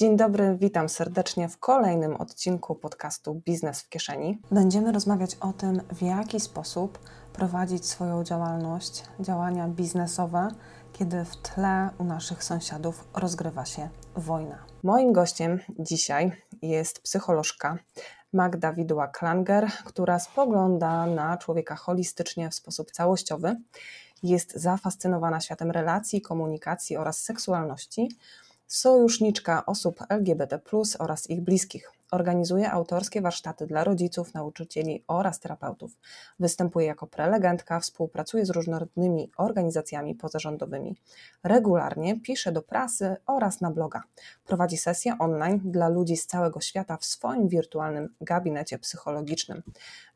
Dzień dobry, witam serdecznie w kolejnym odcinku podcastu Biznes w Kieszeni. Będziemy rozmawiać o tym, w jaki sposób prowadzić swoją działalność, działania biznesowe, kiedy w tle u naszych sąsiadów rozgrywa się wojna. Moim gościem dzisiaj jest psycholożka Magda Widła-Klanger, która spogląda na człowieka holistycznie w sposób całościowy. Jest zafascynowana światem relacji, komunikacji oraz seksualności sojuszniczka osób LGBT oraz ich bliskich. Organizuje autorskie warsztaty dla rodziców, nauczycieli oraz terapeutów. Występuje jako prelegentka, współpracuje z różnorodnymi organizacjami pozarządowymi. Regularnie pisze do prasy oraz na bloga. Prowadzi sesje online dla ludzi z całego świata w swoim wirtualnym gabinecie psychologicznym.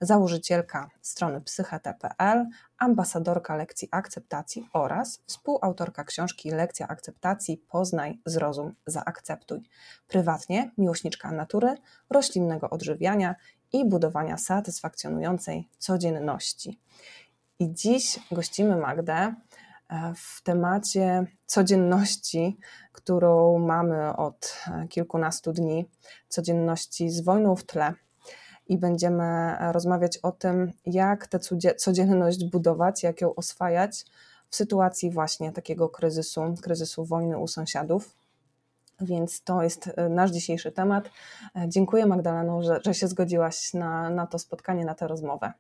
Założycielka strony psychete.pl, ambasadorka lekcji akceptacji oraz współautorka książki Lekcja akceptacji Poznaj, zrozum, zaakceptuj. Prywatnie miłośniczka natury, roślinnego odżywiania i budowania satysfakcjonującej codzienności. I dziś gościmy Magdę e, w temacie codzienności, którą mamy od e, kilkunastu dni, codzienności z wojną w tle. I będziemy rozmawiać o tym, jak tę codzienność budować, jak ją oswajać w sytuacji właśnie takiego kryzysu, kryzysu wojny u sąsiadów. Więc to jest e, nasz dzisiejszy temat. E, dziękuję Magdaleno, że, że się zgodziłaś na, na to spotkanie, na tę rozmowę.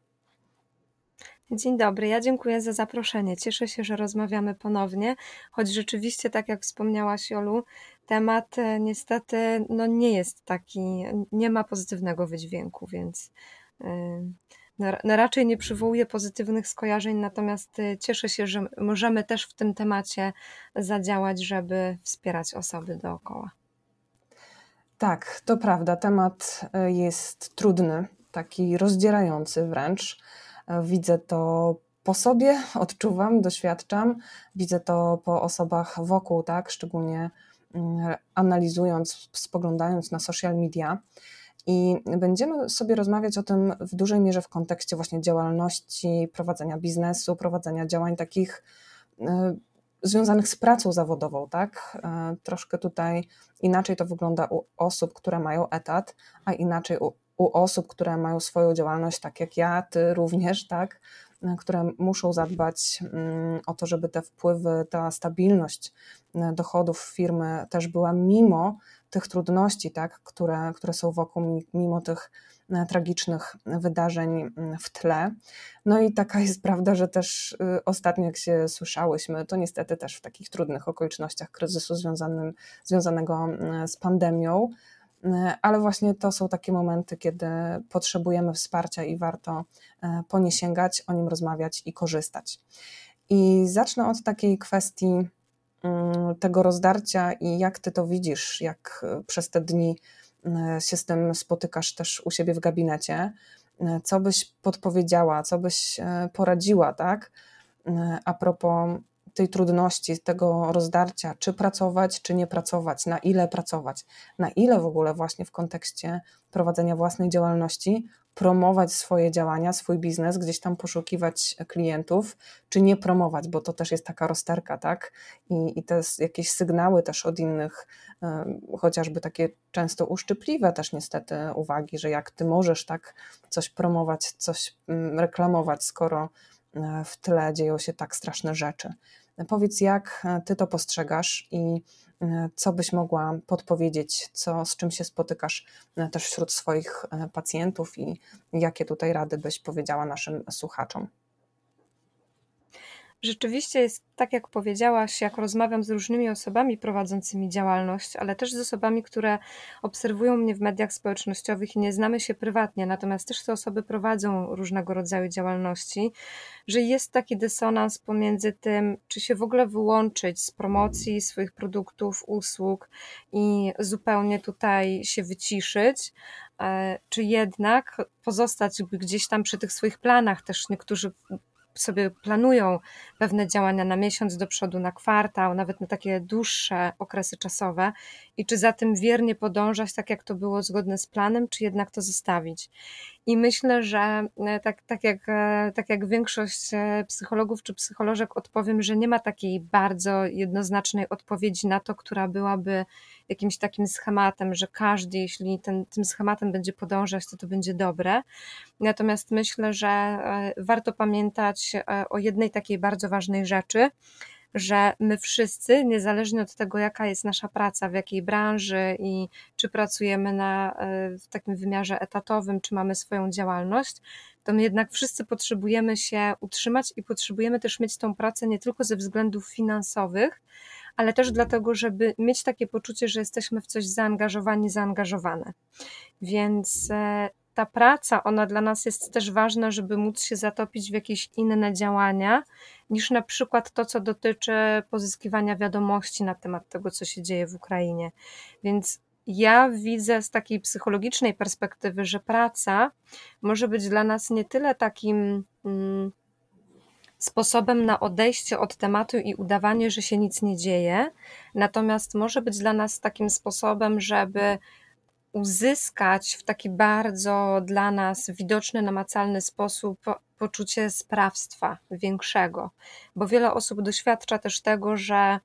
Dzień dobry, ja dziękuję za zaproszenie. Cieszę się, że rozmawiamy ponownie, choć rzeczywiście, tak jak wspomniałaś, Jolu, temat e, niestety no, nie jest taki, nie ma pozytywnego wydźwięku, więc. Yy no, no, raczej nie przywołuje pozytywnych skojarzeń, natomiast y, cieszę się, że możemy też w tym temacie zadziałać, żeby wspierać osoby dookoła. Tak, to prawda. Temat jest trudny, taki rozdzierający wręcz. Widzę to po sobie, odczuwam, doświadczam, widzę to po osobach wokół, tak, szczególnie mm, analizując, spoglądając na social media. I będziemy sobie rozmawiać o tym w dużej mierze w kontekście właśnie działalności, prowadzenia biznesu, prowadzenia działań takich y, związanych z pracą zawodową, tak? Y, troszkę tutaj inaczej to wygląda u osób, które mają etat, a inaczej u, u osób, które mają swoją działalność, tak jak ja, ty również, tak? Y, które muszą zadbać mm, o to, żeby te wpływy, ta stabilność dochodów firmy też była mimo tych trudności, tak, które, które są wokół, mimo tych e, tragicznych wydarzeń w tle. No i taka jest prawda, że też y, ostatnio, jak się słyszałyśmy, to niestety też w takich trudnych okolicznościach kryzysu związanym, związanego z pandemią, ale właśnie to są takie momenty, kiedy potrzebujemy wsparcia i warto e, po nie sięgać, o nim rozmawiać i korzystać. I zacznę od takiej kwestii Mm, tego rozdarcia i jak ty to widzisz, jak e, przez te dni e, się z tym spotykasz też u siebie w gabinecie. E, co byś podpowiedziała, co byś poradziła, tak? A propos tej trudności, tego rozdarcia, czy pracować, czy nie pracować, na ile pracować, na ile w ogóle właśnie w kontekście prowadzenia własnej działalności promować swoje działania, swój biznes, gdzieś tam poszukiwać klientów, czy nie promować, bo to też jest taka rozterka, tak? I, i te jakieś sygnały też od innych, chociażby takie często uszczypliwe też niestety uwagi, że jak ty możesz tak coś promować, coś mm, reklamować, skoro e, w tle dzieją się tak straszne rzeczy. Powiedz, jak e, ty to postrzegasz i e, co byś mogła podpowiedzieć, co, z czym się spotykasz e, też wśród swoich pacjentów i jakie tutaj rady byś powiedziała naszym słuchaczom? Rzeczywiście jest tak, jak powiedziałaś, jak rozmawiam z różnymi osobami prowadzącymi działalność, ale też z osobami, które obserwują mnie w mediach społecznościowych i nie znamy się prywatnie, natomiast też te osoby prowadzą różnego rodzaju działalności, że jest taki dysonans pomiędzy tym, czy się w ogóle wyłączyć z promocji swoich produktów, usług i zupełnie tutaj się wyciszyć, e, czy jednak pozostać gdzieś tam przy tych swoich planach. Też niektórzy sobie planują pewne działania na miesiąc do przodu, na kwartał, nawet na takie dłuższe okresy czasowe i czy za tym wiernie podążać, tak jak to było zgodne z planem, czy jednak to zostawić. I myślę, że e, tak, tak, jak, e, tak jak większość e, psychologów czy psycholożek odpowiem, że nie ma takiej bardzo jednoznacznej odpowiedzi na to, która byłaby jakimś takim schematem, że każdy, jeśli ten, tym schematem będzie podążać, to to będzie dobre. Natomiast myślę, że e, warto pamiętać e, o jednej takiej bardzo ważnej rzeczy, że my wszyscy, niezależnie od tego, jaka jest nasza praca, w jakiej branży i czy pracujemy na, e, w takim wymiarze etatowym, czy mamy swoją działalność, to my jednak wszyscy potrzebujemy się utrzymać i potrzebujemy też mieć tą pracę nie tylko ze względów finansowych, ale też dlatego, żeby mieć takie poczucie, że jesteśmy w coś zaangażowani, zaangażowane. Więc e, ta praca, ona dla nas jest też ważna, żeby móc się zatopić w jakieś inne działania, niż na przykład to, co dotyczy pozyskiwania wiadomości na temat tego, co się dzieje w Ukrainie. Więc ja widzę z takiej psychologicznej perspektywy, że praca może być dla nas nie tyle takim mm, sposobem na odejście od tematu i udawanie, że się nic nie dzieje, natomiast może być dla nas takim sposobem, żeby uzyskać w taki bardzo dla nas widoczny, namacalny sposób poczucie sprawstwa większego, bo wiele osób doświadcza też tego, że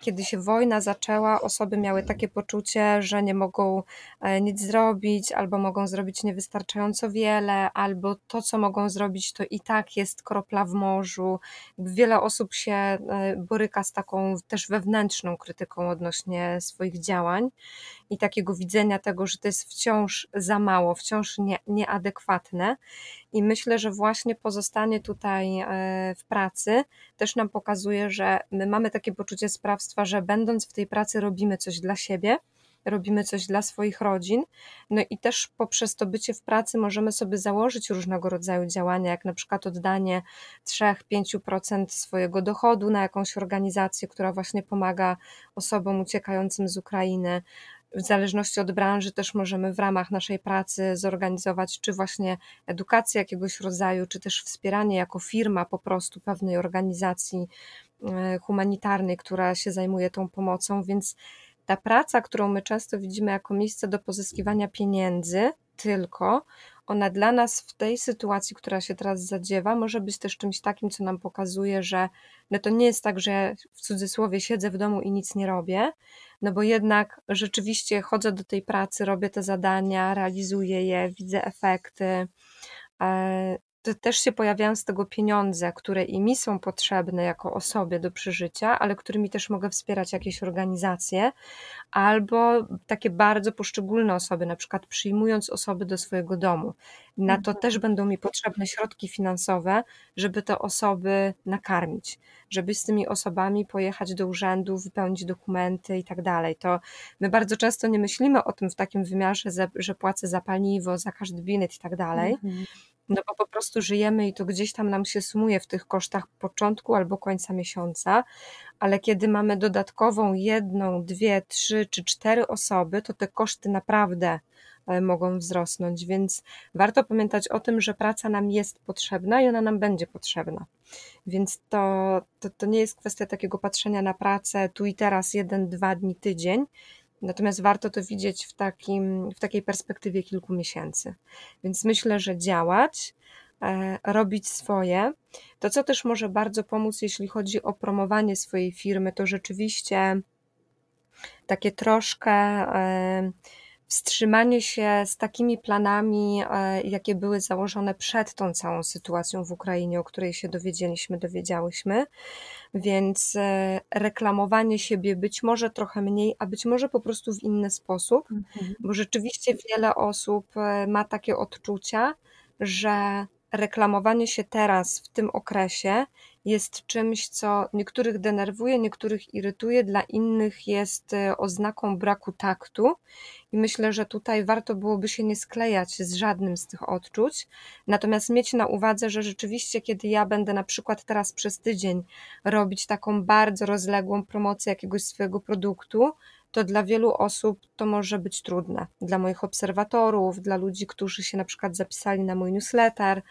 kiedy się wojna zaczęła, osoby miały takie poczucie, że nie mogą e, nic zrobić, albo mogą zrobić niewystarczająco wiele, albo to, co mogą zrobić, to i tak jest kropla w morzu. Wiele osób się e, boryka z taką też wewnętrzną krytyką odnośnie swoich działań i takiego widzenia tego, że to jest wciąż za mało, wciąż nie, nieadekwatne. I myślę, że właśnie pozostanie tutaj e, w pracy też nam pokazuje, że my mamy takie poczucie sprawstwa, że będąc w tej pracy robimy coś dla siebie, robimy coś dla swoich rodzin. No i też poprzez to bycie w pracy możemy sobie założyć różnego rodzaju działania, jak na przykład oddanie 3-5% swojego dochodu na jakąś organizację, która właśnie pomaga osobom uciekającym z Ukrainy, w zależności od branży też możemy w ramach naszej pracy zorganizować czy właśnie edukację jakiegoś rodzaju, czy też wspieranie jako firma po prostu pewnej organizacji e, humanitarnej, która się zajmuje tą pomocą, więc ta praca, którą my często widzimy jako miejsce do pozyskiwania pieniędzy, tylko ona dla nas w tej sytuacji, która się teraz zadziewa, może być też czymś takim, co nam pokazuje, że no to nie jest tak, że w cudzysłowie siedzę w domu i nic nie robię, no bo jednak rzeczywiście chodzę do tej pracy, robię te zadania, realizuję je, widzę efekty. To też się pojawiają z tego pieniądze, które i mi są potrzebne jako osobie do przeżycia, ale którymi też mogę wspierać jakieś organizacje, albo takie bardzo poszczególne osoby, na przykład przyjmując osoby do swojego domu. Na to też mhm. będą mi potrzebne środki finansowe, żeby te osoby nakarmić, żeby z tymi osobami pojechać do urzędu, wypełnić dokumenty i tak dalej. To my bardzo często nie myślimy o tym w takim wymiarze, że płacę za paliwo, za każdy bilet i tak dalej. Mhm no bo po prostu żyjemy i to gdzieś tam nam się sumuje w tych kosztach początku albo końca miesiąca, ale kiedy mamy dodatkową jedną, dwie, trzy czy cztery osoby, to te koszty naprawdę e, mogą wzrosnąć, więc warto pamiętać o tym, że praca nam jest potrzebna i ona nam będzie potrzebna. Więc to, to, to nie jest kwestia takiego patrzenia na pracę tu i teraz, jeden, dwa dni, tydzień, Natomiast warto to widzieć w, takim, w takiej perspektywie kilku miesięcy. Więc myślę, że działać, e, robić swoje. To, co też może bardzo pomóc, jeśli chodzi o promowanie swojej firmy, to rzeczywiście takie troszkę e, wstrzymanie się z takimi planami, e, jakie były założone przed tą całą sytuacją w Ukrainie, o której się dowiedzieliśmy, dowiedziałyśmy. Więc e, reklamowanie siebie być może trochę mniej, a być może po prostu w inny sposób, mhm. bo rzeczywiście wiele osób e, ma takie odczucia, że reklamowanie się teraz w tym okresie jest czymś, co niektórych denerwuje, niektórych irytuje, dla innych jest e, oznaką braku taktu. I myślę, że tutaj warto byłoby się nie sklejać z żadnym z tych odczuć, natomiast mieć na uwadze, że rzeczywiście, kiedy ja będę na przykład teraz przez tydzień robić taką bardzo rozległą promocję jakiegoś swojego produktu, to dla wielu osób to może być trudne. Dla moich obserwatorów, dla ludzi, którzy się na przykład zapisali na mój newsletter,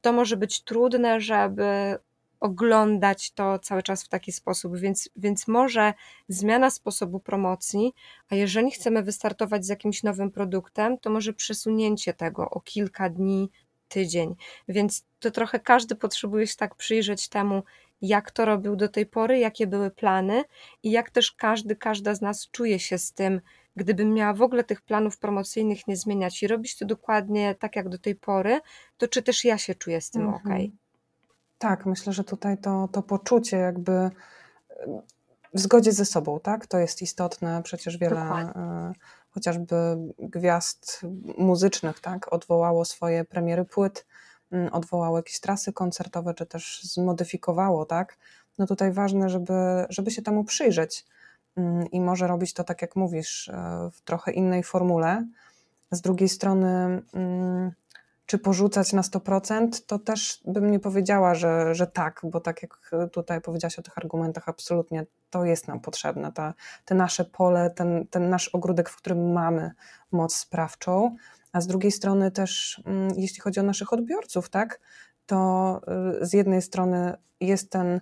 to może być trudne, żeby oglądać to cały czas w taki sposób, więc, więc może zmiana sposobu promocji, a jeżeli chcemy wystartować z jakimś nowym produktem, to może przesunięcie tego o kilka dni, tydzień. Więc to trochę każdy potrzebuje się tak przyjrzeć temu, jak to robił do tej pory, jakie były plany i jak też każdy, każda z nas czuje się z tym, gdybym miała w ogóle tych planów promocyjnych nie zmieniać i robić to dokładnie tak jak do tej pory, to czy też ja się czuję z tym mhm. ok? Tak, myślę, że tutaj to, to poczucie jakby w zgodzie ze sobą, tak? To jest istotne. Przecież wiele e, chociażby gwiazd muzycznych, tak? Odwołało swoje premiery płyt, mm, odwołało jakieś trasy koncertowe, czy też zmodyfikowało, tak? No tutaj ważne, żeby, żeby się temu przyjrzeć mm, i może robić to tak, jak mówisz, e, w trochę innej formule. Z drugiej strony, mm, czy porzucać na 100%, to też bym nie powiedziała, że, że tak, bo tak jak tutaj powiedziałaś o tych argumentach, absolutnie to jest nam potrzebne, ta, te nasze pole, ten, ten nasz ogródek, w którym mamy moc sprawczą, a z drugiej strony też, mm, jeśli chodzi o naszych odbiorców, tak, to y, z jednej strony jest ten y,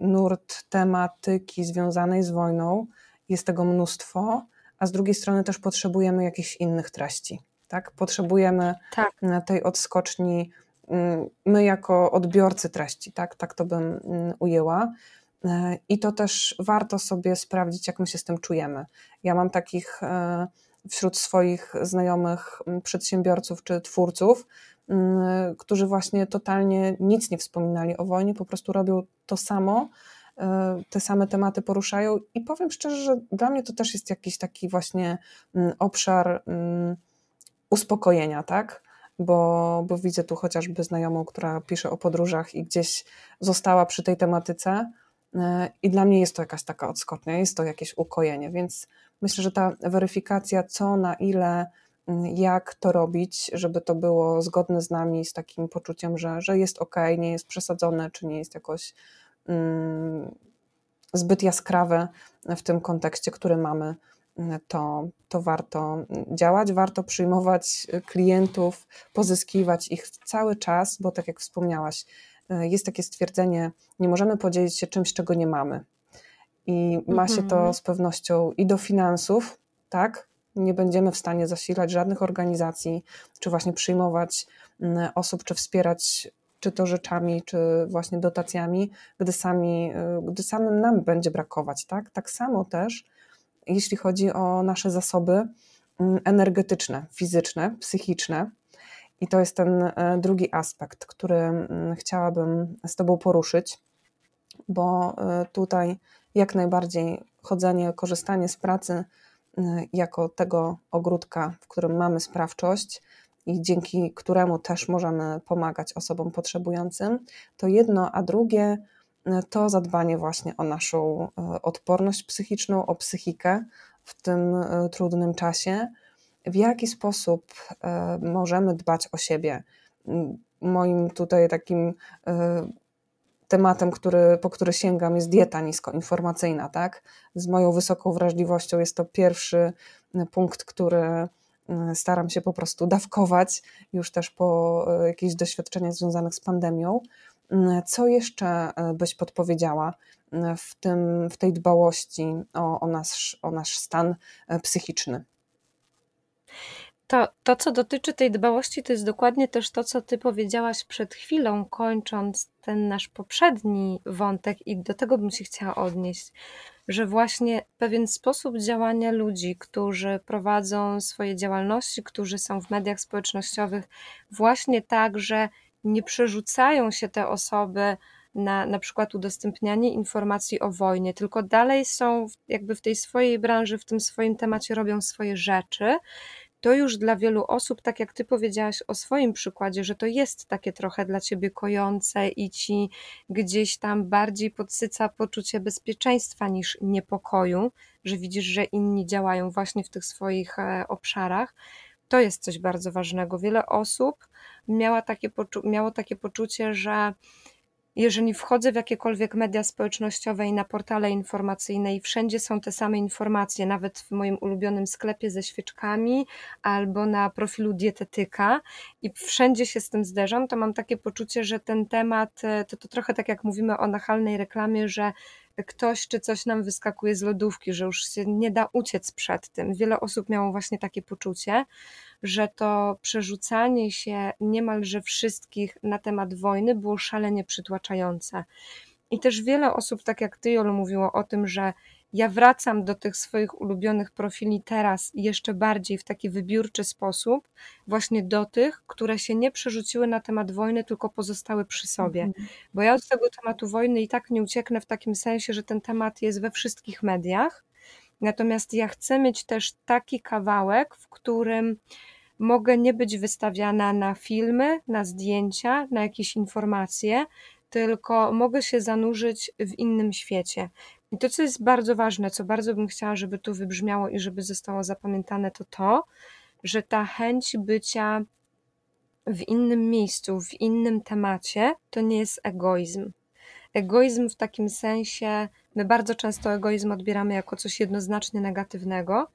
nurt tematyki związanej z wojną, jest tego mnóstwo, a z drugiej strony też potrzebujemy jakichś innych treści tak? Potrzebujemy tak. tej odskoczni, mm, my jako odbiorcy treści, tak? Tak to bym mm, ujęła. E, I to też warto sobie sprawdzić, jak my się z tym czujemy. Ja mam takich e, wśród swoich znajomych mm, przedsiębiorców czy twórców, którzy właśnie totalnie nic nie wspominali o wojnie, po prostu robią to samo, e, te same tematy poruszają i powiem szczerze, że dla mnie to też jest jakiś taki właśnie obszar uspokojenia, tak? Bo, bo widzę tu chociażby znajomą, która pisze o podróżach i gdzieś została przy tej tematyce. E, I dla mnie jest to jakaś taka odskocznia, jest to jakieś ukojenie, więc myślę, że ta weryfikacja, co, na ile, jak to robić, żeby to było zgodne z nami, z takim poczuciem, że, że jest ok, nie jest przesadzone, czy nie jest jakoś mm, zbyt jaskrawe w tym kontekście, który mamy, to, to warto działać, warto przyjmować klientów, pozyskiwać ich cały czas, bo tak jak wspomniałaś, jest takie stwierdzenie, nie możemy podzielić się czymś, czego nie mamy. I ma się to mhm. z pewnością i do finansów, tak? Nie będziemy w stanie zasilać żadnych organizacji, czy właśnie przyjmować osób, czy wspierać czy to rzeczami, czy właśnie dotacjami, gdy, sami, gdy samym nam będzie brakować, tak? Tak samo też jeśli chodzi o nasze zasoby mm, energetyczne, fizyczne, psychiczne. I to jest ten e, drugi aspekt, który mm, chciałabym z Tobą poruszyć, bo e, tutaj jak najbardziej chodzenie, korzystanie z pracy mm, jako tego ogródka, w którym mamy sprawczość i dzięki któremu też możemy pomagać osobom potrzebującym, to jedno, a drugie to zadbanie właśnie o naszą e, odporność psychiczną, o psychikę w tym e, trudnym czasie. W jaki sposób e, możemy dbać o siebie? Moim tutaj takim tematem, który, po który sięgam, jest dieta niskoinformacyjna. Tak? Z moją wysoką wrażliwością jest to pierwszy punkt, który staram się po prostu dawkować, już też po jakichś doświadczeniach związanych z pandemią. Co jeszcze e, byś podpowiedziała e, w, tym, w tej dbałości o, o, nasz, o nasz stan e, psychiczny? To, to, co dotyczy tej dbałości, to jest dokładnie też to, co ty powiedziałaś przed chwilą, kończąc ten nasz poprzedni wątek, i do tego bym się chciała odnieść, że właśnie pewien sposób działania ludzi, którzy prowadzą swoje działalności, którzy są w mediach społecznościowych, właśnie tak, że nie przerzucają się te osoby na na przykład udostępnianie informacji o wojnie, tylko dalej są jakby w tej swojej branży, w tym swoim temacie robią swoje rzeczy. To już dla wielu osób, tak jak ty powiedziałaś o swoim przykładzie, że to jest takie trochę dla ciebie kojące i ci gdzieś tam bardziej podsyca poczucie bezpieczeństwa niż niepokoju, że widzisz, że inni działają właśnie w tych swoich e, obszarach. To jest coś bardzo ważnego. Wiele osób miała takie miało takie poczucie, że jeżeli wchodzę w jakiekolwiek media społecznościowe i na portale informacyjne i wszędzie są te same informacje, nawet w moim ulubionym sklepie ze świeczkami albo na profilu dietetyka i wszędzie się z tym zderzam, to mam takie poczucie, że ten temat, to, to trochę tak jak mówimy o nachalnej reklamie, że ktoś czy coś nam wyskakuje z lodówki, że już się nie da uciec przed tym. Wiele osób miało właśnie takie poczucie, że to przerzucanie się niemalże wszystkich na temat wojny było szalenie przytłaczające. I też wiele osób, tak jak ty, Jolu, mówiło o tym, że ja wracam do tych swoich ulubionych profili teraz jeszcze bardziej w taki wybiórczy sposób, właśnie do tych, które się nie przerzuciły na temat wojny, tylko pozostały przy sobie. Mhm. Bo ja od tego tematu wojny i tak nie ucieknę w takim sensie, że ten temat jest we wszystkich mediach. Natomiast ja chcę mieć też taki kawałek, w którym mogę nie być wystawiana na filmy, na zdjęcia, na jakieś informacje, tylko mogę się zanurzyć w innym świecie. I to, co jest bardzo ważne, co bardzo bym chciała, żeby tu wybrzmiało i żeby zostało zapamiętane, to to, że ta chęć bycia w innym miejscu, w innym temacie, to nie jest egoizm. Egoizm w takim sensie, my bardzo często egoizm odbieramy jako coś jednoznacznie negatywnego,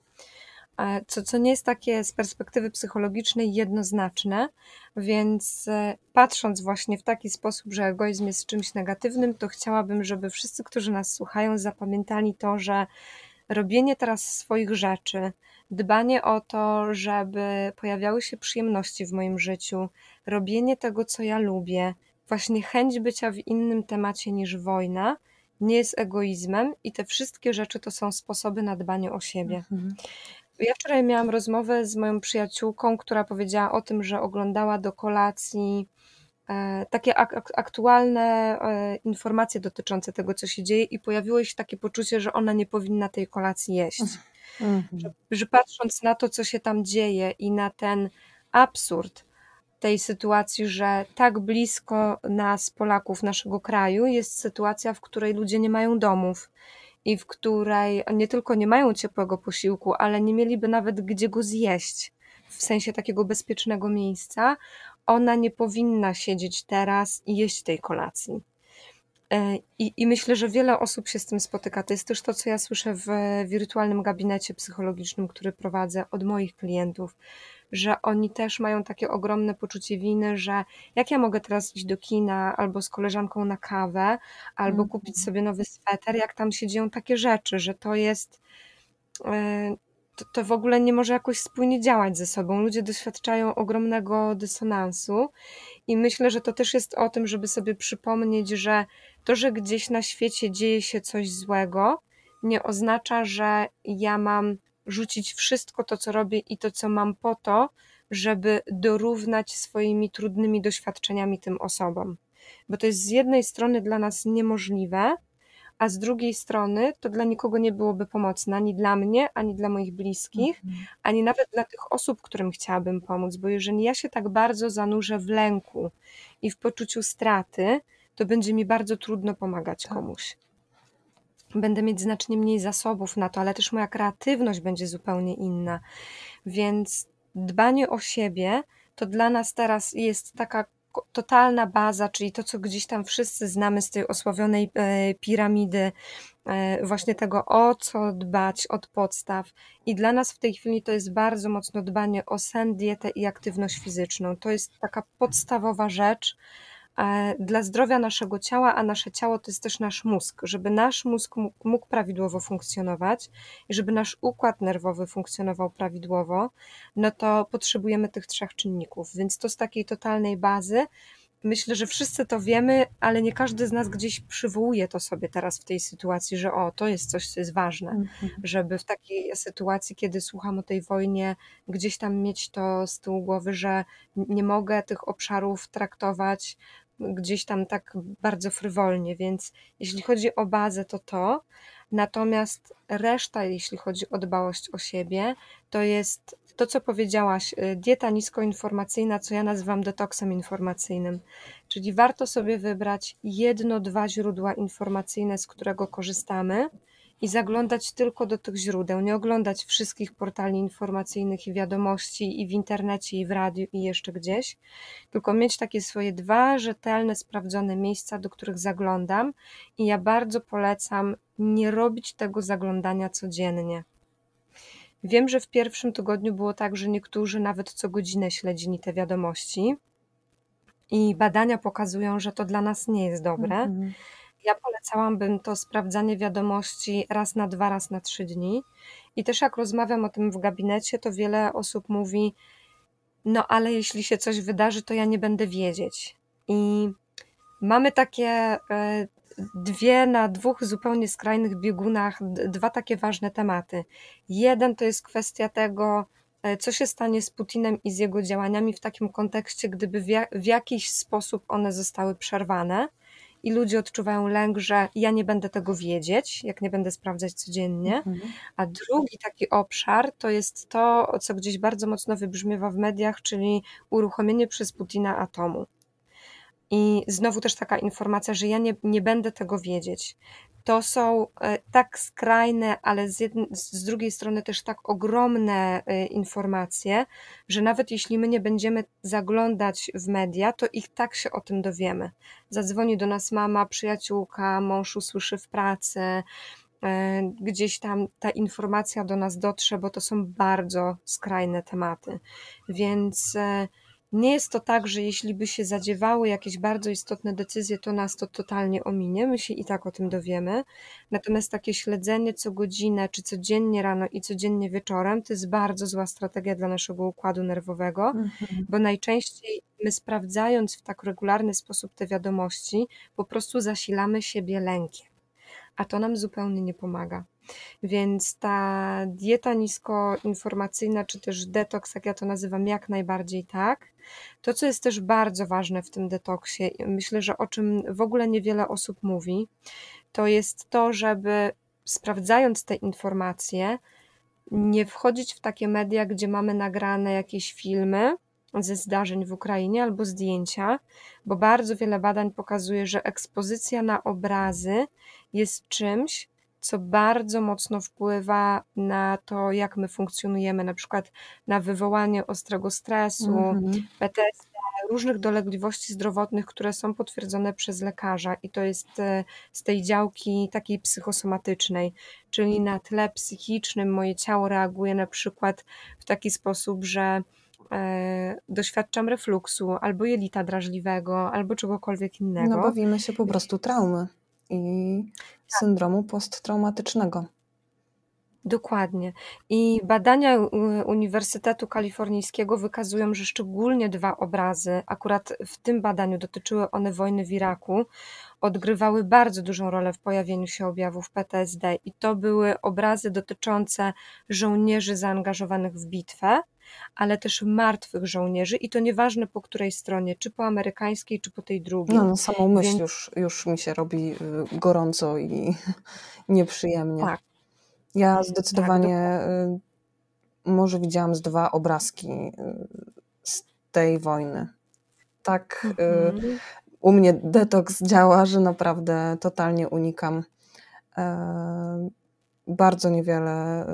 co, co nie jest takie z perspektywy psychologicznej jednoznaczne, więc e, patrząc właśnie w taki sposób, że egoizm jest czymś negatywnym, to chciałabym, żeby wszyscy, którzy nas słuchają, zapamiętali to, że robienie teraz swoich rzeczy, dbanie o to, żeby pojawiały się przyjemności w moim życiu, robienie tego, co ja lubię, właśnie chęć bycia w innym temacie niż wojna, nie jest egoizmem i te wszystkie rzeczy to są sposoby na dbanie o siebie. Mhm. Ja wczoraj miałam rozmowę z moją przyjaciółką, która powiedziała o tym, że oglądała do kolacji e, takie ak aktualne e, informacje dotyczące tego, co się dzieje, i pojawiło się takie poczucie, że ona nie powinna tej kolacji jeść. Mm -hmm. że, że patrząc na to, co się tam dzieje i na ten absurd tej sytuacji, że tak blisko nas, Polaków, naszego kraju, jest sytuacja, w której ludzie nie mają domów i w której nie tylko nie mają ciepłego posiłku, ale nie mieliby nawet gdzie go zjeść, w sensie takiego bezpiecznego miejsca, ona nie powinna siedzieć teraz i jeść tej kolacji. E, I, I, myślę, że wiele osób się z tym spotyka. To jest też to, co ja słyszę w wirtualnym gabinecie psychologicznym, który prowadzę od moich klientów, że oni też mają takie ogromne poczucie winy, że jak ja mogę teraz iść do kina albo z koleżanką na kawę, albo mm. kupić sobie nowy sweter, jak tam się dzieją takie rzeczy, że to jest. E, to, to w ogóle nie może jakoś spójnie działać ze sobą. Ludzie doświadczają ogromnego dysonansu i myślę, że to też jest o tym, żeby sobie przypomnieć, że to, że gdzieś na świecie dzieje się coś złego, nie oznacza, że ja mam rzucić wszystko to, co robię i to, co mam po to, żeby dorównać swoimi trudnymi doświadczeniami tym osobom. Bo to jest z jednej strony dla nas niemożliwe, a z drugiej strony to dla nikogo nie byłoby pomocne, ani dla mnie, ani dla moich bliskich, mhm. ani nawet dla tych osób, którym chciałabym pomóc, bo jeżeli ja się tak bardzo zanurzę w lęku i w poczuciu straty, to będzie mi bardzo trudno pomagać tak. komuś będę mieć znacznie mniej zasobów na to, ale też moja kreatywność będzie zupełnie inna. Więc dbanie o siebie to dla nas teraz jest taka totalna baza, czyli to, co gdzieś tam wszyscy znamy z tej osławionej e, piramidy, e, właśnie tego, o co dbać od podstaw. I dla nas w tej chwili to jest bardzo mocno dbanie o sen, dietę i aktywność fizyczną. To jest taka podstawowa rzecz, dla zdrowia naszego ciała, a nasze ciało to jest też nasz mózg. Żeby nasz mózg mógł prawidłowo funkcjonować i żeby nasz układ nerwowy funkcjonował prawidłowo, no to potrzebujemy tych trzech czynników. Więc to z takiej totalnej bazy. Myślę, że wszyscy to wiemy, ale nie każdy z nas gdzieś przywołuje to sobie teraz w tej sytuacji, że o, to jest coś, co jest ważne, mhm. żeby w takiej sytuacji, kiedy słucham o tej wojnie, gdzieś tam mieć to z tyłu głowy, że nie mogę tych obszarów traktować gdzieś tam tak bardzo frywolnie, więc jeśli chodzi o bazę, to to. Natomiast reszta, jeśli chodzi o dbałość o siebie, to jest to, co powiedziałaś, y, dieta niskoinformacyjna, co ja nazywam detoksem informacyjnym. Czyli warto sobie wybrać jedno, dwa źródła informacyjne, z którego korzystamy i zaglądać tylko do tych źródeł, nie oglądać wszystkich portali informacyjnych i wiadomości i w internecie, i w radiu, i jeszcze gdzieś, tylko mieć takie swoje dwa rzetelne, sprawdzone miejsca, do których zaglądam. I ja bardzo polecam nie robić tego zaglądania codziennie. Wiem, że w pierwszym tygodniu było tak, że niektórzy nawet co godzinę śledzili te wiadomości. I badania pokazują, że to dla nas nie jest dobre. Mm -hmm. Ja polecałabym to sprawdzanie wiadomości raz na dwa, raz na trzy dni. I też jak rozmawiam o tym w gabinecie, to wiele osób mówi: No, ale jeśli się coś wydarzy, to ja nie będę wiedzieć. I mamy takie e, dwie na dwóch zupełnie skrajnych biegunach, dwa takie ważne tematy. Jeden to jest kwestia tego, e, co się stanie z Putinem i z jego działaniami w takim kontekście, gdyby w, w jakiś sposób one zostały przerwane i ludzie odczuwają lęk, że ja nie będę tego wiedzieć, jak nie będę sprawdzać codziennie. Mhm. A drugi taki obszar to jest to, co gdzieś bardzo mocno wybrzmiewa w mediach, czyli uruchomienie przez Putina atomu. I znowu też taka informacja, że ja nie, nie będę tego wiedzieć. To są e, tak skrajne, ale z, jednej, z drugiej strony też tak ogromne e, informacje, że nawet jeśli my nie będziemy zaglądać w media, to ich tak się o tym dowiemy. Zadzwoni do nas mama, przyjaciółka, mąż usłyszy w pracy, e, gdzieś tam ta informacja do nas dotrze, bo to są bardzo skrajne tematy. Więc nie jest to tak, że jeśli by się zadziewały jakieś bardzo istotne decyzje, to nas to totalnie ominie, my się i tak o tym dowiemy. Natomiast takie śledzenie co godzinę, czy codziennie rano i codziennie wieczorem, to jest bardzo zła strategia dla naszego układu nerwowego, mhm. bo najczęściej my sprawdzając w tak regularny sposób te wiadomości, po prostu zasilamy siebie lękiem, a to nam zupełnie nie pomaga. Więc ta dieta niskoinformacyjna, czy też detoks, jak ja to nazywam, jak najbardziej tak. To, co jest też bardzo ważne w tym detoksie, myślę, że o czym w ogóle niewiele osób mówi, to jest to, żeby sprawdzając te informacje, nie wchodzić w takie media, gdzie mamy nagrane jakieś filmy ze zdarzeń w Ukrainie albo zdjęcia, bo bardzo wiele badań pokazuje, że ekspozycja na obrazy jest czymś, co bardzo mocno wpływa na to, jak my funkcjonujemy, na przykład na wywołanie ostrego stresu, mhm. PTSD, różnych dolegliwości zdrowotnych, które są potwierdzone przez lekarza i to jest e, z tej działki takiej psychosomatycznej, czyli na tle psychicznym moje ciało reaguje na przykład w taki sposób, że e, doświadczam refluksu albo jelita drażliwego, albo czegokolwiek innego. No bawimy się po prostu traumy i syndromu posttraumatycznego. Dokładnie. I badania Uniwersytetu Kalifornijskiego wykazują, że szczególnie dwa obrazy, akurat w tym badaniu dotyczyły one wojny w Iraku, odgrywały bardzo dużą rolę w pojawieniu się objawów PTSD. I to były obrazy dotyczące żołnierzy zaangażowanych w bitwę, ale też martwych żołnierzy i to nieważne po której stronie, czy po amerykańskiej, czy po tej drugiej. No, no samą myśl Więc... już, już mi się robi y, gorąco i nieprzyjemnie. Tak. Ja zdecydowanie tak, może widziałam z dwa obrazki y, z tej wojny. Tak mhm. u mnie detoks działa, że naprawdę totalnie unikam bardzo niewiele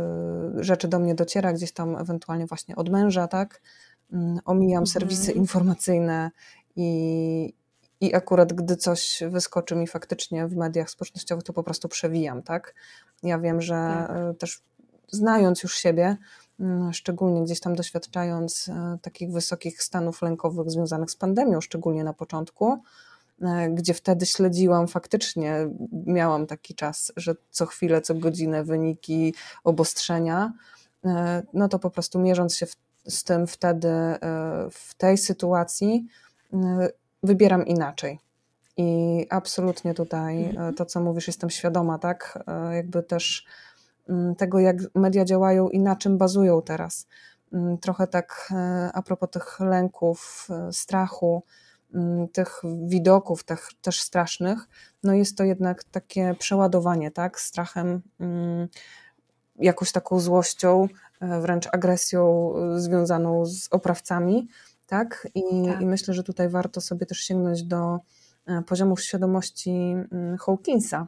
y, rzeczy do mnie dociera, gdzieś tam ewentualnie właśnie od męża, tak? Mm, omijam mhm. serwisy informacyjne i, i akurat gdy coś wyskoczy mi faktycznie w mediach społecznościowych, to po prostu przewijam, tak? Ja wiem, że tak. Y, też znając już siebie, mm, szczególnie gdzieś tam doświadczając y, takich wysokich stanów lękowych związanych z pandemią, szczególnie na początku, gdzie wtedy śledziłam faktycznie, miałam taki czas, że co chwilę, co godzinę wyniki obostrzenia, e, no to po prostu mierząc się w, z tym wtedy e, w tej sytuacji, wybieram inaczej. I absolutnie tutaj mhm. to, co mówisz, jestem świadoma, tak? Jakby też mm, tego, jak media działają i na czym bazują teraz. Mm, trochę tak a propos tych lęków, strachu, tych widoków, tych też strasznych, no jest to jednak takie przeładowanie, tak, strachem, mm, jakąś taką złością, e, wręcz agresją e, związaną z oprawcami, tak? I, tak. I myślę, że tutaj warto sobie też sięgnąć do e, poziomów świadomości mm, Hawkinsa,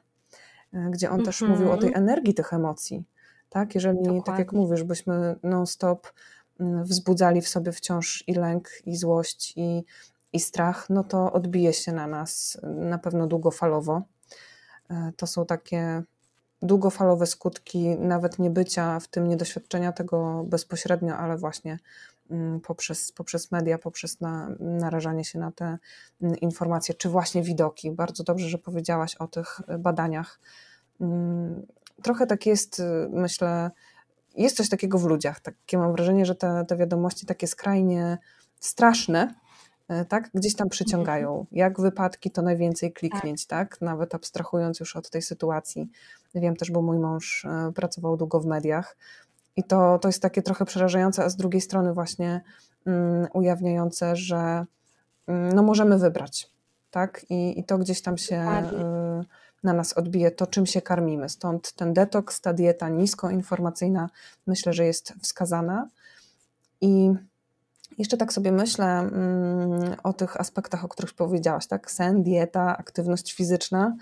gdzie on mm -hmm. też mówił o tej mhm. energii tych emocji, tak? Jeżeli, Dokładnie. tak jak mówisz, byśmy non-stop wzbudzali w sobie wciąż i lęk, i złość, i i strach, no to odbije się na nas na pewno długofalowo. E, to są takie długofalowe skutki nawet nie bycia w tym, niedoświadczenia tego bezpośrednio, ale właśnie mm, poprzez, poprzez media, poprzez na, narażanie się na te mm, informacje, czy właśnie widoki. Bardzo dobrze, że powiedziałaś o tych badaniach. Mm, trochę tak jest, myślę, jest coś takiego w ludziach. Takie mam wrażenie, że te, te wiadomości takie skrajnie straszne, e, tak? Gdzieś tam przyciągają. Jak wypadki, to najwięcej kliknięć, tak. tak? Nawet abstrahując już od tej sytuacji. Wiem też, bo mój mąż e, pracował długo w mediach i to, to jest takie trochę przerażające, a z drugiej strony właśnie um, ujawniające, że um, no możemy wybrać, tak? I, i to gdzieś tam się y, na nas odbije, to czym się karmimy. Stąd ten detoks, ta dieta niskoinformacyjna myślę, że jest wskazana. I jeszcze tak sobie myślę mm, o tych aspektach, o których powiedziałaś, tak? Sen, dieta, aktywność fizyczna.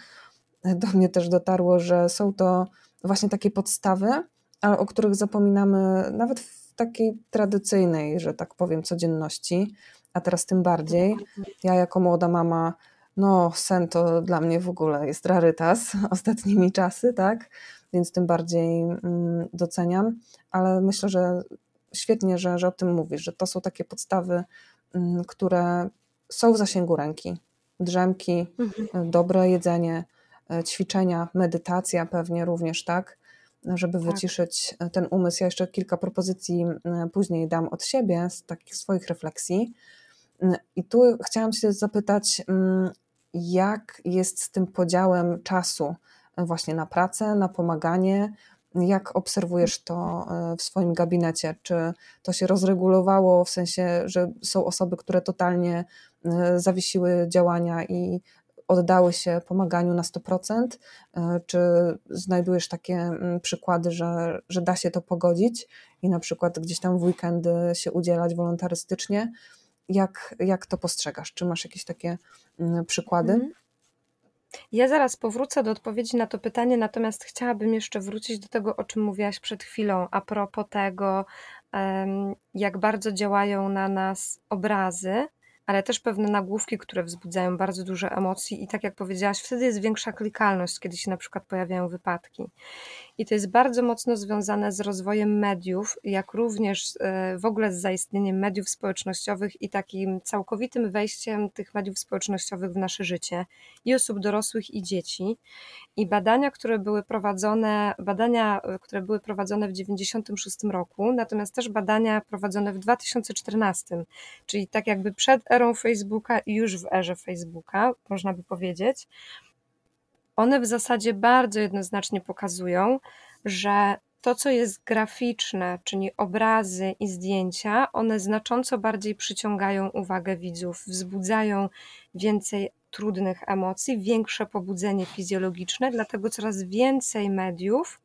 Do mnie też dotarło, że są to właśnie takie podstawy, ale o których zapominamy nawet w takiej tradycyjnej, że tak powiem, codzienności, a teraz tym bardziej. Ja jako młoda mama, no sen to dla mnie w ogóle jest rarytas ostatnimi czasy, tak? Więc tym bardziej mm, doceniam, ale myślę, że świetnie, że, że o tym mówisz, że to są takie podstawy, mm, które są w zasięgu ręki. Drzemki, mhm. dobre jedzenie, e, ćwiczenia, medytacja pewnie również, tak? Żeby tak. wyciszyć e, ten umysł. Ja jeszcze kilka propozycji później dam od siebie z takich swoich refleksji. I tu chciałam się zapytać, jak jest z tym podziałem czasu e, właśnie na pracę, na pomaganie, jak obserwujesz to e, w swoim gabinecie? Czy to się rozregulowało w sensie, że są osoby, które totalnie e, zawiesiły działania i oddały się pomaganiu na 100%? E, czy znajdujesz takie mm, przykłady, że, że da się to pogodzić i na przykład gdzieś tam w weekendy się udzielać wolontarystycznie? Jak, jak to postrzegasz? Czy masz jakieś takie mm, przykłady? Ja zaraz powrócę do odpowiedzi na to pytanie, natomiast chciałabym jeszcze wrócić do tego, o czym mówiłaś przed chwilą, a propos tego, jak bardzo działają na nas obrazy ale też pewne nagłówki, które wzbudzają bardzo duże emocje i tak jak powiedziałaś, wtedy jest większa klikalność, kiedy się na przykład pojawiają wypadki. I to jest bardzo mocno związane z rozwojem mediów, jak również e, w ogóle z zaistnieniem mediów społecznościowych i takim całkowitym wejściem tych mediów społecznościowych w nasze życie i osób dorosłych i dzieci. I badania, które były prowadzone, badania, e, które były prowadzone w 96 roku, natomiast też badania prowadzone w 2014, czyli tak jakby przed erą Facebooka i już w erze Facebooka, można by powiedzieć, one w zasadzie bardzo jednoznacznie pokazują, że to, co jest graficzne, czyli obrazy i zdjęcia, one znacząco bardziej przyciągają uwagę widzów, wzbudzają więcej trudnych emocji, większe pobudzenie fizjologiczne, dlatego coraz więcej mediów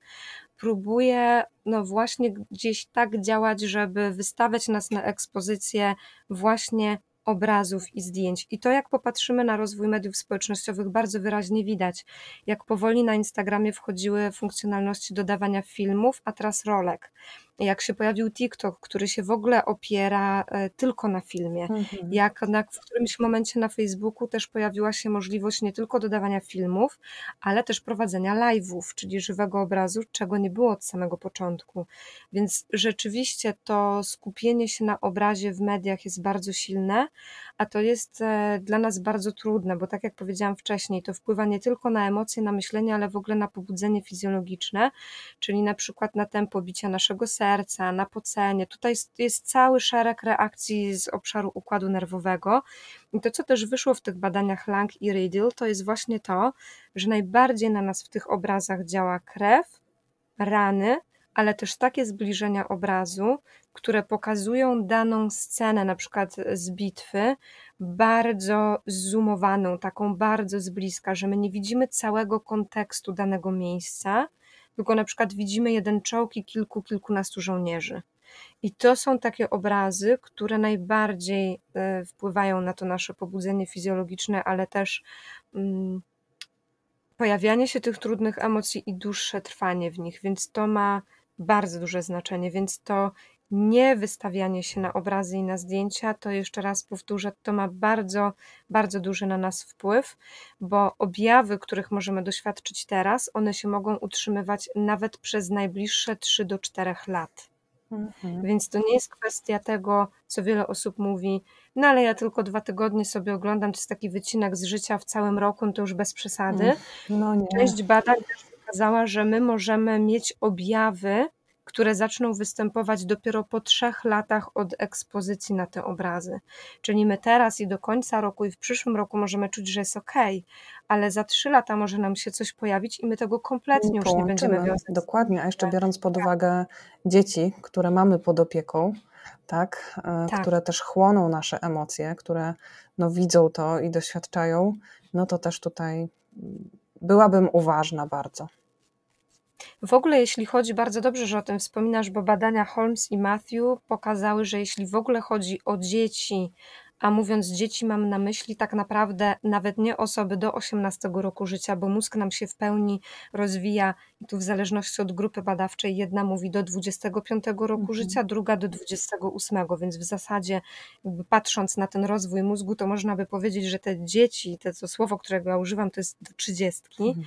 próbuje no właśnie gdzieś tak działać, żeby wystawiać nas na ekspozycję właśnie obrazów i zdjęć. I to, jak popatrzymy na rozwój mediów społecznościowych, bardzo wyraźnie widać, jak powoli na Instagramie wchodziły funkcjonalności dodawania filmów, a teraz rolek jak się pojawił TikTok, który się w ogóle opiera e, tylko na filmie, mhm. jak na, w którymś momencie na Facebooku też pojawiła się możliwość nie tylko dodawania filmów, ale też prowadzenia live'ów, czyli żywego obrazu, czego nie było od samego początku. Więc rzeczywiście to skupienie się na obrazie w mediach jest bardzo silne, a to jest e, dla nas bardzo trudne, bo tak jak powiedziałam wcześniej, to wpływa nie tylko na emocje, na myślenie, ale w ogóle na pobudzenie fizjologiczne, czyli na przykład na tempo bicia naszego serca, serca, na pocenie. Tutaj jest cały szereg reakcji z obszaru układu nerwowego. I to, co też wyszło w tych badaniach Lang i Riedel, to jest właśnie to, że najbardziej na nas w tych obrazach działa krew, rany, ale też takie zbliżenia obrazu, które pokazują daną scenę, na przykład z bitwy, bardzo zoomowaną, taką bardzo z bliska, że my nie widzimy całego kontekstu danego miejsca, tylko na przykład widzimy jeden czołg i kilku, kilkunastu żołnierzy. I to są takie obrazy, które najbardziej e, wpływają na to nasze pobudzenie fizjologiczne, ale też um, pojawianie się tych trudnych emocji i dłuższe trwanie w nich, więc to ma bardzo duże znaczenie. Więc to nie wystawianie się na obrazy i na zdjęcia, to jeszcze raz powtórzę, to ma bardzo, bardzo duży na nas wpływ, bo objawy, których możemy doświadczyć teraz, one się mogą utrzymywać nawet przez najbliższe 3 do 4 lat. Mhm. Więc to nie jest kwestia tego, co wiele osób mówi, no ale ja tylko dwa tygodnie sobie oglądam, to jest taki wycinek z życia w całym roku, to już bez przesady. No nie. Część badań też pokazała, że my możemy mieć objawy, które zaczną występować dopiero po trzech latach od ekspozycji na te obrazy. Czyli my teraz i do końca roku i w przyszłym roku możemy czuć, że jest ok, ale za trzy lata może nam się coś pojawić i my tego kompletnie już nie będziemy wiązać. Dokładnie, a jeszcze biorąc pod uwagę dzieci, które mamy pod opieką, tak, e, tak. które też chłoną nasze emocje, które no, widzą to i doświadczają, no to też tutaj byłabym uważna bardzo. W ogóle, jeśli chodzi, bardzo dobrze, że o tym wspominasz, bo badania Holmes i Matthew pokazały, że jeśli w ogóle chodzi o dzieci, a mówiąc dzieci, mam na myśli tak naprawdę nawet nie osoby do 18 roku życia, bo mózg nam się w pełni rozwija i tu w zależności od grupy badawczej jedna mówi do 25 roku mhm. życia, druga do 28, więc w zasadzie patrząc na ten rozwój mózgu, to można by powiedzieć, że te dzieci, to słowo, którego ja używam, to jest do 30, mhm.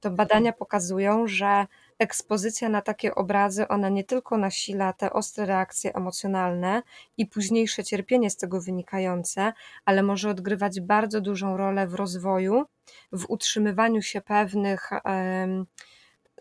to badania pokazują, że ekspozycja na takie obrazy, ona nie tylko nasila te ostre reakcje emocjonalne i późniejsze cierpienie z tego wynikające, ale może odgrywać bardzo dużą rolę w rozwoju, w utrzymywaniu się pewnych um,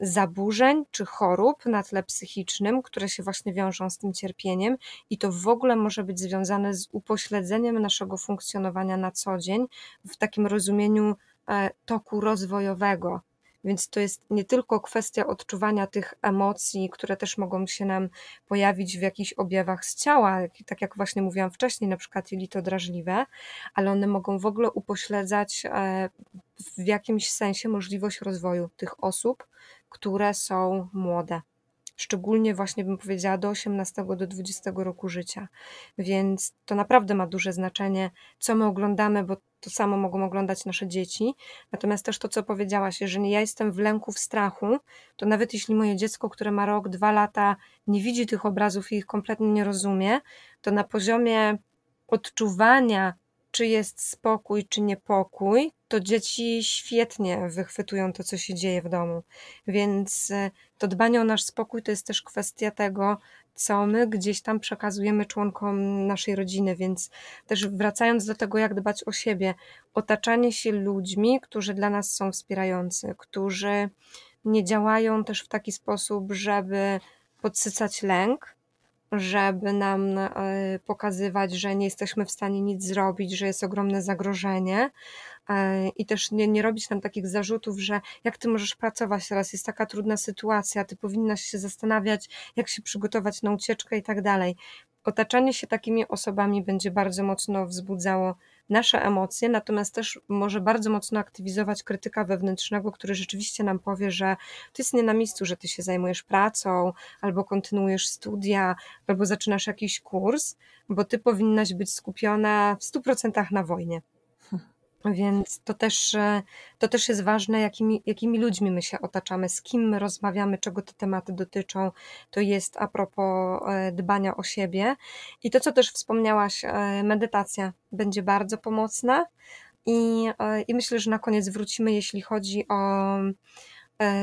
zaburzeń czy chorób na tle psychicznym, które się właśnie wiążą z tym cierpieniem, i to w ogóle może być związane z upośledzeniem naszego funkcjonowania na co dzień w takim rozumieniu e, toku rozwojowego więc to jest nie tylko kwestia odczuwania tych emocji, które też mogą się nam pojawić w jakichś objawach z ciała, tak jak właśnie mówiłam wcześniej, na przykład jelito drażliwe, ale one mogą w ogóle upośledzać e, w jakimś sensie możliwość rozwoju tych osób, które są młode szczególnie właśnie bym powiedziała do 18 do 20 roku życia. Więc to naprawdę ma duże znaczenie, co my oglądamy, bo to samo mogą oglądać nasze dzieci. Natomiast też to, co powiedziałaś, jeżeli ja jestem w lęku, w strachu, to nawet jeśli moje dziecko, które ma rok, dwa lata, nie widzi tych obrazów i ich kompletnie nie rozumie, to na poziomie odczuwania czy jest spokój, czy niepokój, to dzieci świetnie wychwytują to, co się dzieje w domu. Więc e, to dbanie o nasz spokój to jest też kwestia tego, co my gdzieś tam przekazujemy członkom naszej rodziny. Więc też wracając do tego, jak dbać o siebie, otaczanie się ludźmi, którzy dla nas są wspierający, którzy nie działają też w taki sposób, żeby podsycać lęk, żeby nam e, pokazywać, że nie jesteśmy w stanie nic zrobić, że jest ogromne zagrożenie e, i też nie, nie robić nam takich zarzutów, że jak ty możesz pracować teraz, jest taka trudna sytuacja, ty powinnaś się zastanawiać, jak się przygotować na ucieczkę i tak dalej. Otaczanie się takimi osobami będzie bardzo mocno wzbudzało nasze emocje, natomiast też może bardzo mocno aktywizować krytyka wewnętrznego, który rzeczywiście nam powie, że to jest nie na miejscu, że ty się zajmujesz pracą, albo kontynuujesz studia, albo zaczynasz jakiś kurs, bo ty powinnaś być skupiona w 100% na wojnie. Więc to też, e, to też jest ważne, jakimi, jakimi ludźmi my się otaczamy, z kim my rozmawiamy, czego te tematy dotyczą. To jest a propos e, dbania o siebie. I to, co też wspomniałaś, e, medytacja będzie bardzo pomocna. I, I myślę, że na koniec wrócimy, jeśli chodzi o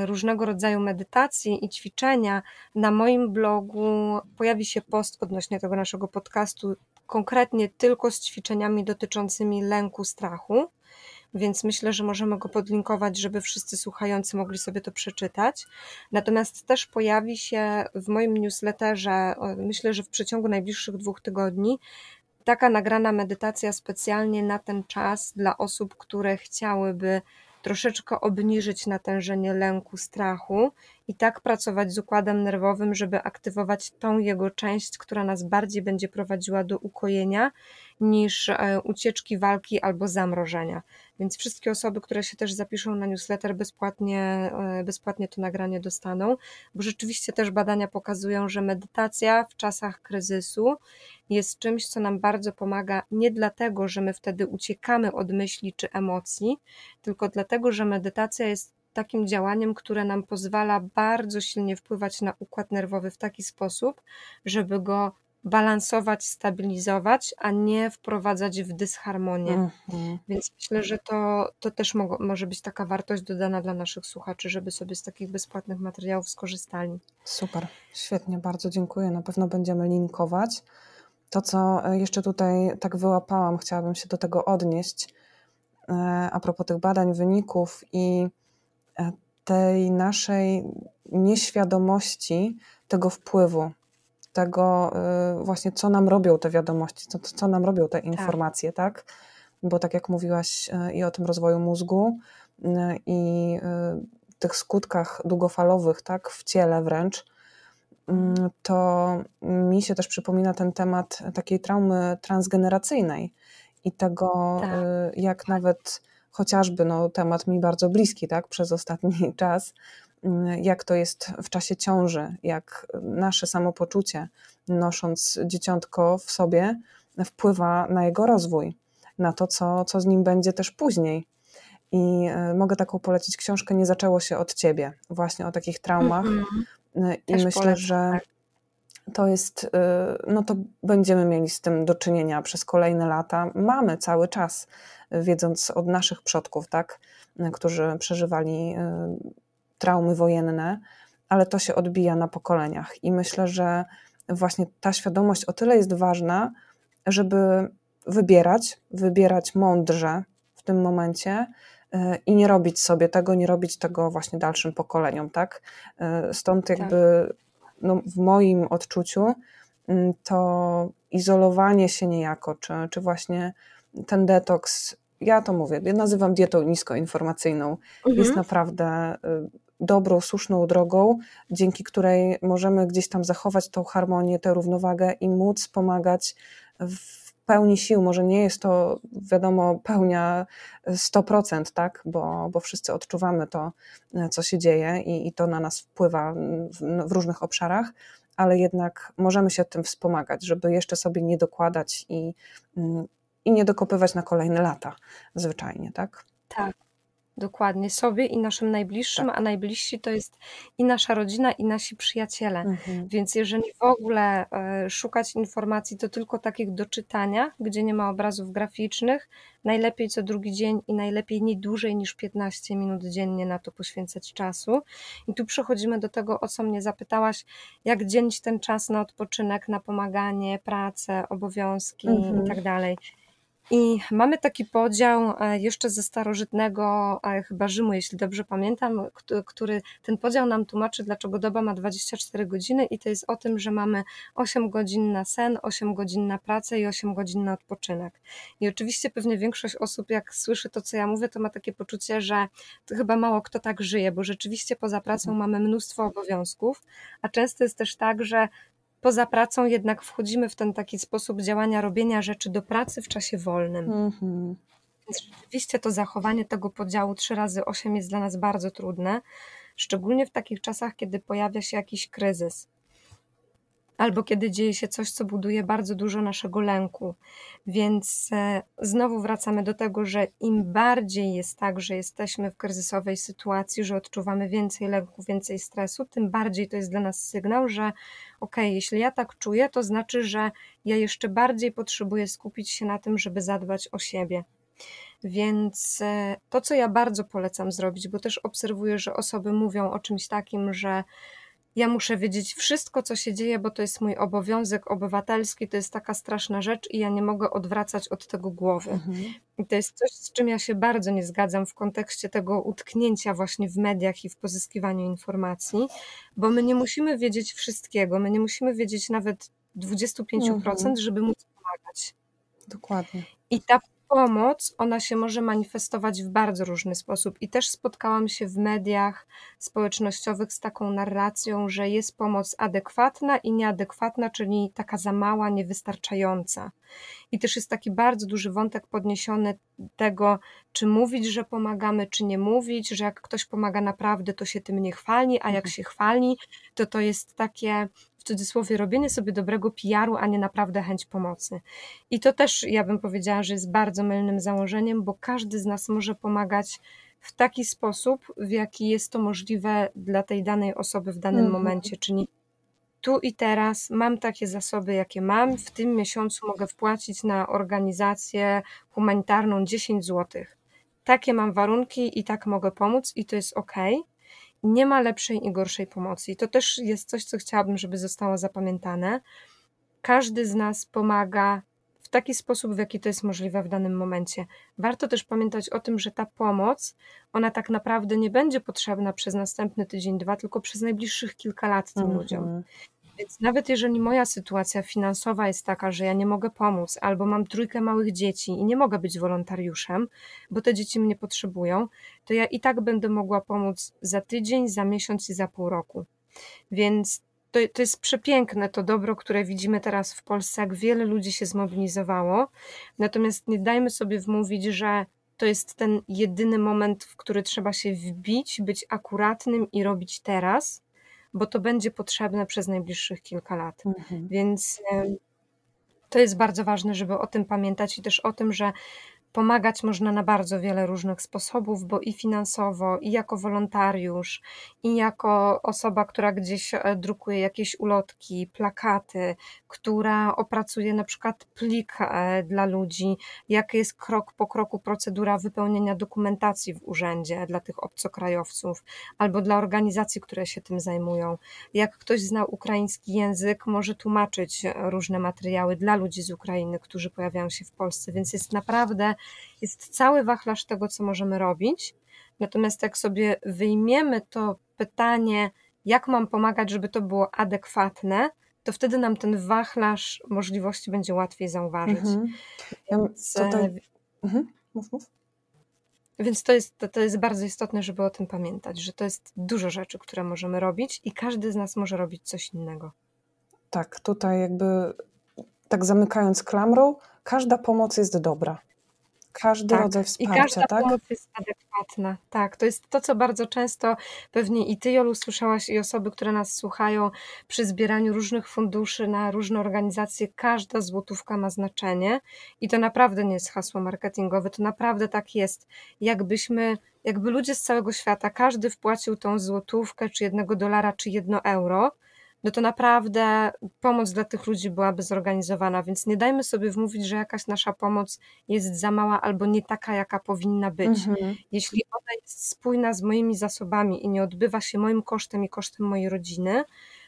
różnego rodzaju medytacji i ćwiczenia. Na moim blogu pojawi się post odnośnie tego naszego podcastu konkretnie tylko z ćwiczeniami dotyczącymi lęku, strachu, więc myślę, że możemy go podlinkować, żeby wszyscy słuchający mogli sobie to przeczytać. Natomiast też pojawi się w moim newsletterze, myślę, że w przeciągu najbliższych dwóch tygodni, taka nagrana medytacja specjalnie na ten czas dla osób, które chciałyby troszeczkę obniżyć natężenie lęku, strachu i tak pracować z układem nerwowym, żeby aktywować tą jego część, która nas bardziej będzie prowadziła do ukojenia niż e, ucieczki, walki albo zamrożenia. Więc wszystkie osoby, które się też zapiszą na newsletter, bezpłatnie, e, bezpłatnie to nagranie dostaną, bo rzeczywiście też badania pokazują, że medytacja w czasach kryzysu jest czymś, co nam bardzo pomaga, nie dlatego, że my wtedy uciekamy od myśli czy emocji, tylko dlatego, że medytacja jest takim działaniem, które nam pozwala bardzo silnie wpływać na układ nerwowy w taki sposób, żeby go balansować, stabilizować, a nie wprowadzać w dysharmonię. Mhm. Więc myślę, że to, to też mo może być taka wartość dodana dla naszych słuchaczy, żeby sobie z takich bezpłatnych materiałów skorzystali. Super, świetnie, bardzo dziękuję. Na pewno będziemy linkować. To, co e, jeszcze tutaj tak wyłapałam, chciałabym się do tego odnieść e, a propos tych badań, wyników i e, tej naszej nieświadomości tego wpływu, tego y, właśnie, co nam robią te wiadomości, co, co nam robią te tak. informacje, tak? tak? Bo tak jak mówiłaś y, i o tym rozwoju mózgu y, i tych skutkach długofalowych, tak, w ciele wręcz, mm, to mi się też przypomina ten temat takiej traumy transgeneracyjnej i tego, tak. jak nawet chociażby no, temat mi bardzo bliski tak, przez ostatni czas, jak to jest w czasie ciąży, jak nasze samopoczucie, nosząc dzieciątko w sobie, wpływa na jego rozwój, na to, co, co z nim będzie też później. I e, mogę taką polecić książkę Nie zaczęło się od ciebie, właśnie o takich traumach. Mm -hmm. I też myślę, polecam, że tak. to jest, no to będziemy mieli z tym do czynienia przez kolejne lata. Mamy cały czas wiedząc od naszych przodków, tak, którzy przeżywali y, traumy wojenne, ale to się odbija na pokoleniach. I myślę, że właśnie ta świadomość o tyle jest ważna, żeby wybierać, wybierać mądrze w tym momencie y, i nie robić sobie tego, nie robić tego właśnie dalszym pokoleniom, tak? Y, stąd tak. jakby no, w moim odczuciu to izolowanie się niejako, czy, czy właśnie ten detoks ja to mówię, ja nazywam dietą niskoinformacyjną. Mhm. Jest naprawdę y, dobrą, słuszną drogą, dzięki której możemy gdzieś tam zachować tą harmonię, tę równowagę i móc pomagać w pełni sił. Może nie jest to, wiadomo, pełnia 100%, tak? bo, bo wszyscy odczuwamy to, co się dzieje i, i to na nas wpływa w, w różnych obszarach, ale jednak możemy się tym wspomagać, żeby jeszcze sobie nie dokładać i, mm, i nie dokopywać na kolejne lata zwyczajnie, tak? Tak. Dokładnie, sobie i naszym najbliższym, tak. a najbliżsi to jest i nasza rodzina, i nasi przyjaciele. Mhm. Więc jeżeli w ogóle e, szukać informacji, to tylko takich do czytania, gdzie nie ma obrazów graficznych, najlepiej co drugi dzień i najlepiej nie dłużej niż 15 minut dziennie na to poświęcać czasu. I tu przechodzimy do tego, o co mnie zapytałaś, jak dzielić ten czas na odpoczynek, na pomaganie, pracę, obowiązki mhm. i tak dalej. I mamy taki podział e, jeszcze ze starożytnego, chyba Rzymu, jeśli dobrze pamiętam, który ten podział nam tłumaczy, dlaczego doba ma 24 godziny, i to jest o tym, że mamy 8 godzin na sen, 8 godzin na pracę i 8 godzin na odpoczynek. I oczywiście pewnie większość osób, jak słyszy to, co ja mówię, to ma takie poczucie, że chyba mało kto tak żyje, bo rzeczywiście poza pracą mhm. mamy mnóstwo obowiązków, a często jest też tak, że poza pracą jednak wchodzimy w ten taki sposób działania, robienia rzeczy do pracy w czasie wolnym. Mhm. Więc rzeczywiście to zachowanie tego podziału 3 razy 8 jest dla nas bardzo trudne, szczególnie w takich czasach, kiedy pojawia się jakiś kryzys albo kiedy dzieje się coś, co buduje bardzo dużo naszego lęku. Więc e, znowu wracamy do tego, że im bardziej jest tak, że jesteśmy w kryzysowej sytuacji, że odczuwamy więcej lęku, więcej stresu, tym bardziej to jest dla nas sygnał, że ok, jeśli ja tak czuję, to znaczy, że ja jeszcze bardziej potrzebuję skupić się na tym, żeby zadbać o siebie. Więc e, to, co ja bardzo polecam zrobić, bo też obserwuję, że osoby mówią o czymś takim, że ja muszę wiedzieć wszystko, co się dzieje, bo to jest mój obowiązek obywatelski, to jest taka straszna rzecz i ja nie mogę odwracać od tego głowy. Mhm. I to jest coś, z czym ja się bardzo nie zgadzam w kontekście tego utknięcia właśnie w mediach i w pozyskiwaniu informacji, bo my nie musimy wiedzieć wszystkiego, my nie musimy wiedzieć nawet 25%, mhm. żeby móc pomagać. Dokładnie. I ta pomoc, ona się może manifestować w bardzo różny sposób. I też spotkałam się w mediach społecznościowych z taką narracją, że jest pomoc adekwatna i nieadekwatna, czyli taka za mała, niewystarczająca. I też jest taki bardzo duży wątek podniesiony tego, czy mówić, że pomagamy, czy nie mówić, że jak ktoś pomaga naprawdę, to się tym nie chwali, a jak mhm. się chwali, to to jest takie w cudzysłowie robienie sobie dobrego PR-u, a nie naprawdę chęć pomocy. I to też ja bym powiedziała, że jest bardzo mylnym założeniem, bo każdy z nas może pomagać w taki sposób, w jaki jest to możliwe dla tej danej osoby w danym mhm. momencie, czyli tu i teraz mam takie zasoby, jakie mam. W tym miesiącu mogę wpłacić na organizację humanitarną 10 zł. Takie mam warunki i tak mogę pomóc, i to jest ok nie ma lepszej i gorszej pomocy. I to też jest coś, co chciałabym, żeby zostało zapamiętane. Każdy z nas pomaga w taki sposób, w jaki to jest możliwe w danym momencie. Warto też pamiętać o tym, że ta pomoc, ona tak naprawdę nie będzie potrzebna przez następny tydzień, dwa, tylko przez najbliższych kilka lat tym mhm. ludziom. Więc nawet jeżeli moja sytuacja finansowa jest taka, że ja nie mogę pomóc, albo mam trójkę małych dzieci i nie mogę być wolontariuszem, bo te dzieci mnie potrzebują, to ja i tak będę mogła pomóc za tydzień, za miesiąc i za pół roku. Więc to, to jest przepiękne to dobro, które widzimy teraz w Polsce, jak wiele ludzi się zmobilizowało. Natomiast nie dajmy sobie wmówić, że to jest ten jedyny moment, w który trzeba się wbić, być akuratnym i robić teraz, bo to będzie potrzebne przez najbliższych kilka lat. Mhm. Więc to jest bardzo ważne, żeby o tym pamiętać i też o tym, że Pomagać można na bardzo wiele różnych sposobów, bo i finansowo, i jako wolontariusz, i jako osoba, która gdzieś e, drukuje jakieś ulotki, plakaty, która opracuje na przykład plik e, dla ludzi, jaka jest krok po kroku procedura wypełnienia dokumentacji w urzędzie dla tych obcokrajowców, albo dla organizacji, które się tym zajmują. Jak ktoś zna ukraiński język, może tłumaczyć różne materiały dla ludzi z Ukrainy, którzy pojawiają się w Polsce, więc jest naprawdę jest cały wachlarz tego, co możemy robić. Natomiast jak sobie wyjmiemy to pytanie, jak mam pomagać, żeby to było adekwatne, to wtedy nam ten wachlarz możliwości będzie łatwiej zauważyć. Mhm. Ja Więc, e, tutaj... mhm. mów, mów. Więc to jest, to, to jest bardzo istotne, żeby o tym pamiętać, że to jest dużo rzeczy, które możemy robić i każdy z nas może robić coś innego. Tak, tutaj jakby tak zamykając klamrą, każda pomoc jest dobra. Każdy tak. rodzaj wsparcia, I każda tak? pomoc jest adekwatna. Tak, to jest to, co bardzo często pewnie i ty, Jolu, słyszałaś i osoby, które nas słuchają przy zbieraniu różnych funduszy na różne organizacje. Każda złotówka ma znaczenie i to naprawdę nie jest hasło marketingowe, to naprawdę tak jest. Jakbyśmy, jakby ludzie z całego świata, każdy wpłacił tą złotówkę, czy jednego dolara, czy jedno euro, no to naprawdę pomoc dla tych ludzi byłaby zorganizowana, więc nie dajmy sobie wmówić, że jakaś nasza pomoc jest za mała albo nie taka, jaka powinna być. Mhm. Jeśli ona jest spójna z moimi zasobami i nie odbywa się moim kosztem i kosztem mojej rodziny,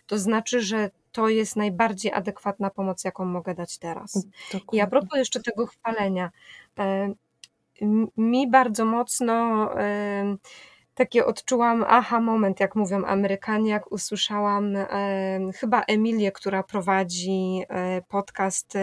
to znaczy, że to jest najbardziej adekwatna pomoc, jaką mogę dać teraz. Dokładnie. I a propos jeszcze tego chwalenia, e, mi bardzo mocno takie odczułam aha moment, jak mówią Amerykanie, jak usłyszałam e, chyba Emilię, która prowadzi e, podcast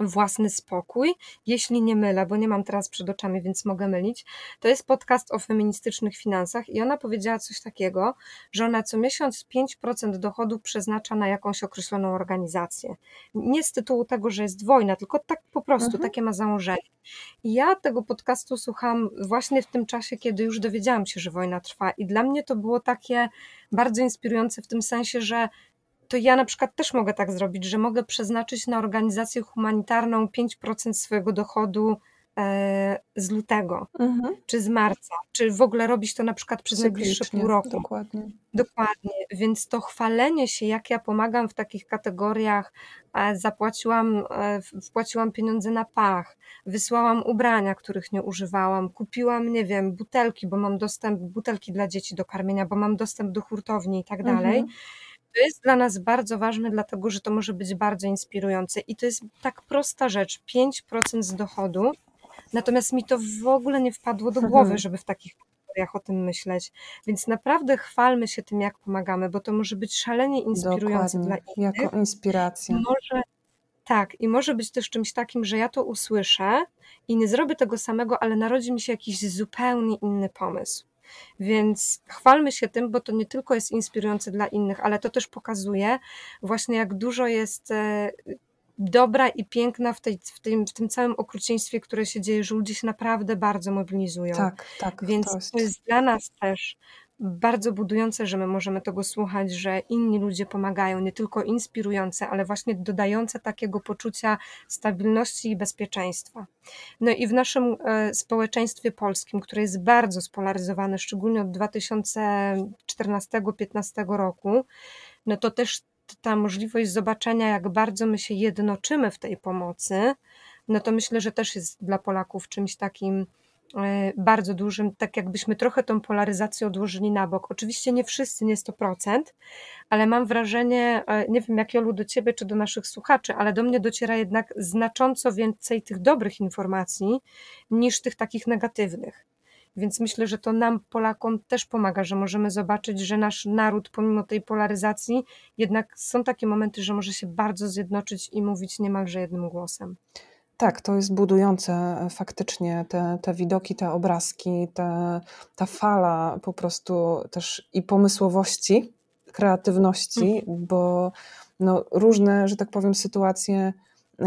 Własny Spokój, jeśli nie mylę, bo nie mam teraz przed oczami, więc mogę mylić. To jest podcast o feministycznych finansach i ona powiedziała coś takiego, że ona co miesiąc 5% dochodu przeznacza na jakąś określoną organizację. Nie z tytułu tego, że jest wojna, tylko tak po prostu, mhm. takie ma założenie. I ja tego podcastu słucham właśnie w tym czasie, kiedy już dowiedziałam się, że wojna trwa i dla mnie to było takie bardzo inspirujące w tym sensie, że to ja na przykład też mogę tak zrobić, że mogę przeznaczyć na organizację humanitarną 5% swojego dochodu e, z lutego, mhm. czy z marca, czy w ogóle robić to na przykład przez najbliższe pół roku. Dokładnie. Dokładnie. Więc to chwalenie się, jak ja pomagam w takich kategoriach, zapłaciłam, e, wpłaciłam pieniądze na pach, wysłałam ubrania, których nie używałam, kupiłam, nie wiem, butelki, bo mam dostęp, butelki dla dzieci do karmienia, bo mam dostęp do hurtowni i tak dalej. Mhm to jest dla nas bardzo ważne, dlatego że to może być bardzo inspirujące i to jest tak prosta rzecz 5% z dochodu. Natomiast mi to w ogóle nie wpadło do głowy, mhm. żeby w takich kategoriach o tym myśleć. Więc naprawdę chwalmy się tym, jak pomagamy, bo to może być szalenie inspirujące Dokładnie. dla innych. Jako inspiracja. Może, tak, i może być też czymś takim, że ja to usłyszę i nie zrobię tego samego, ale narodzi mi się jakiś zupełnie inny pomysł. Więc chwalmy się tym, bo to nie tylko jest inspirujące dla innych, ale to też pokazuje właśnie, jak dużo jest e, dobra i piękna w, tej, w, tym, w tym całym okrucieństwie, które się dzieje, że ludzie się naprawdę bardzo mobilizują. Tak, tak. Więc to jest, to jest dla nas też bardzo budujące, że my możemy tego słuchać, że inni ludzie pomagają, nie tylko inspirujące, ale właśnie dodające takiego poczucia stabilności i bezpieczeństwa. No i w naszym e, społeczeństwie polskim, które jest bardzo spolaryzowane, szczególnie od 2014-2015 roku, no to też ta możliwość zobaczenia, jak bardzo my się jednoczymy w tej pomocy, no to myślę, że też jest dla Polaków czymś takim bardzo dużym, tak jakbyśmy trochę tą polaryzację odłożyli na bok. Oczywiście nie wszyscy, nie 100%, ale mam wrażenie, nie wiem jak Jolu do Ciebie czy do naszych słuchaczy, ale do mnie dociera jednak znacząco więcej tych dobrych informacji niż tych takich negatywnych. Więc myślę, że to nam, Polakom, też pomaga, że możemy zobaczyć, że nasz naród, pomimo tej polaryzacji, jednak są takie momenty, że może się bardzo zjednoczyć i mówić niemalże jednym głosem. Tak, to jest budujące e, faktycznie te, te widoki, te obrazki, te, ta fala po prostu też i pomysłowości, kreatywności, mhm. bo no, różne, że tak powiem, sytuacje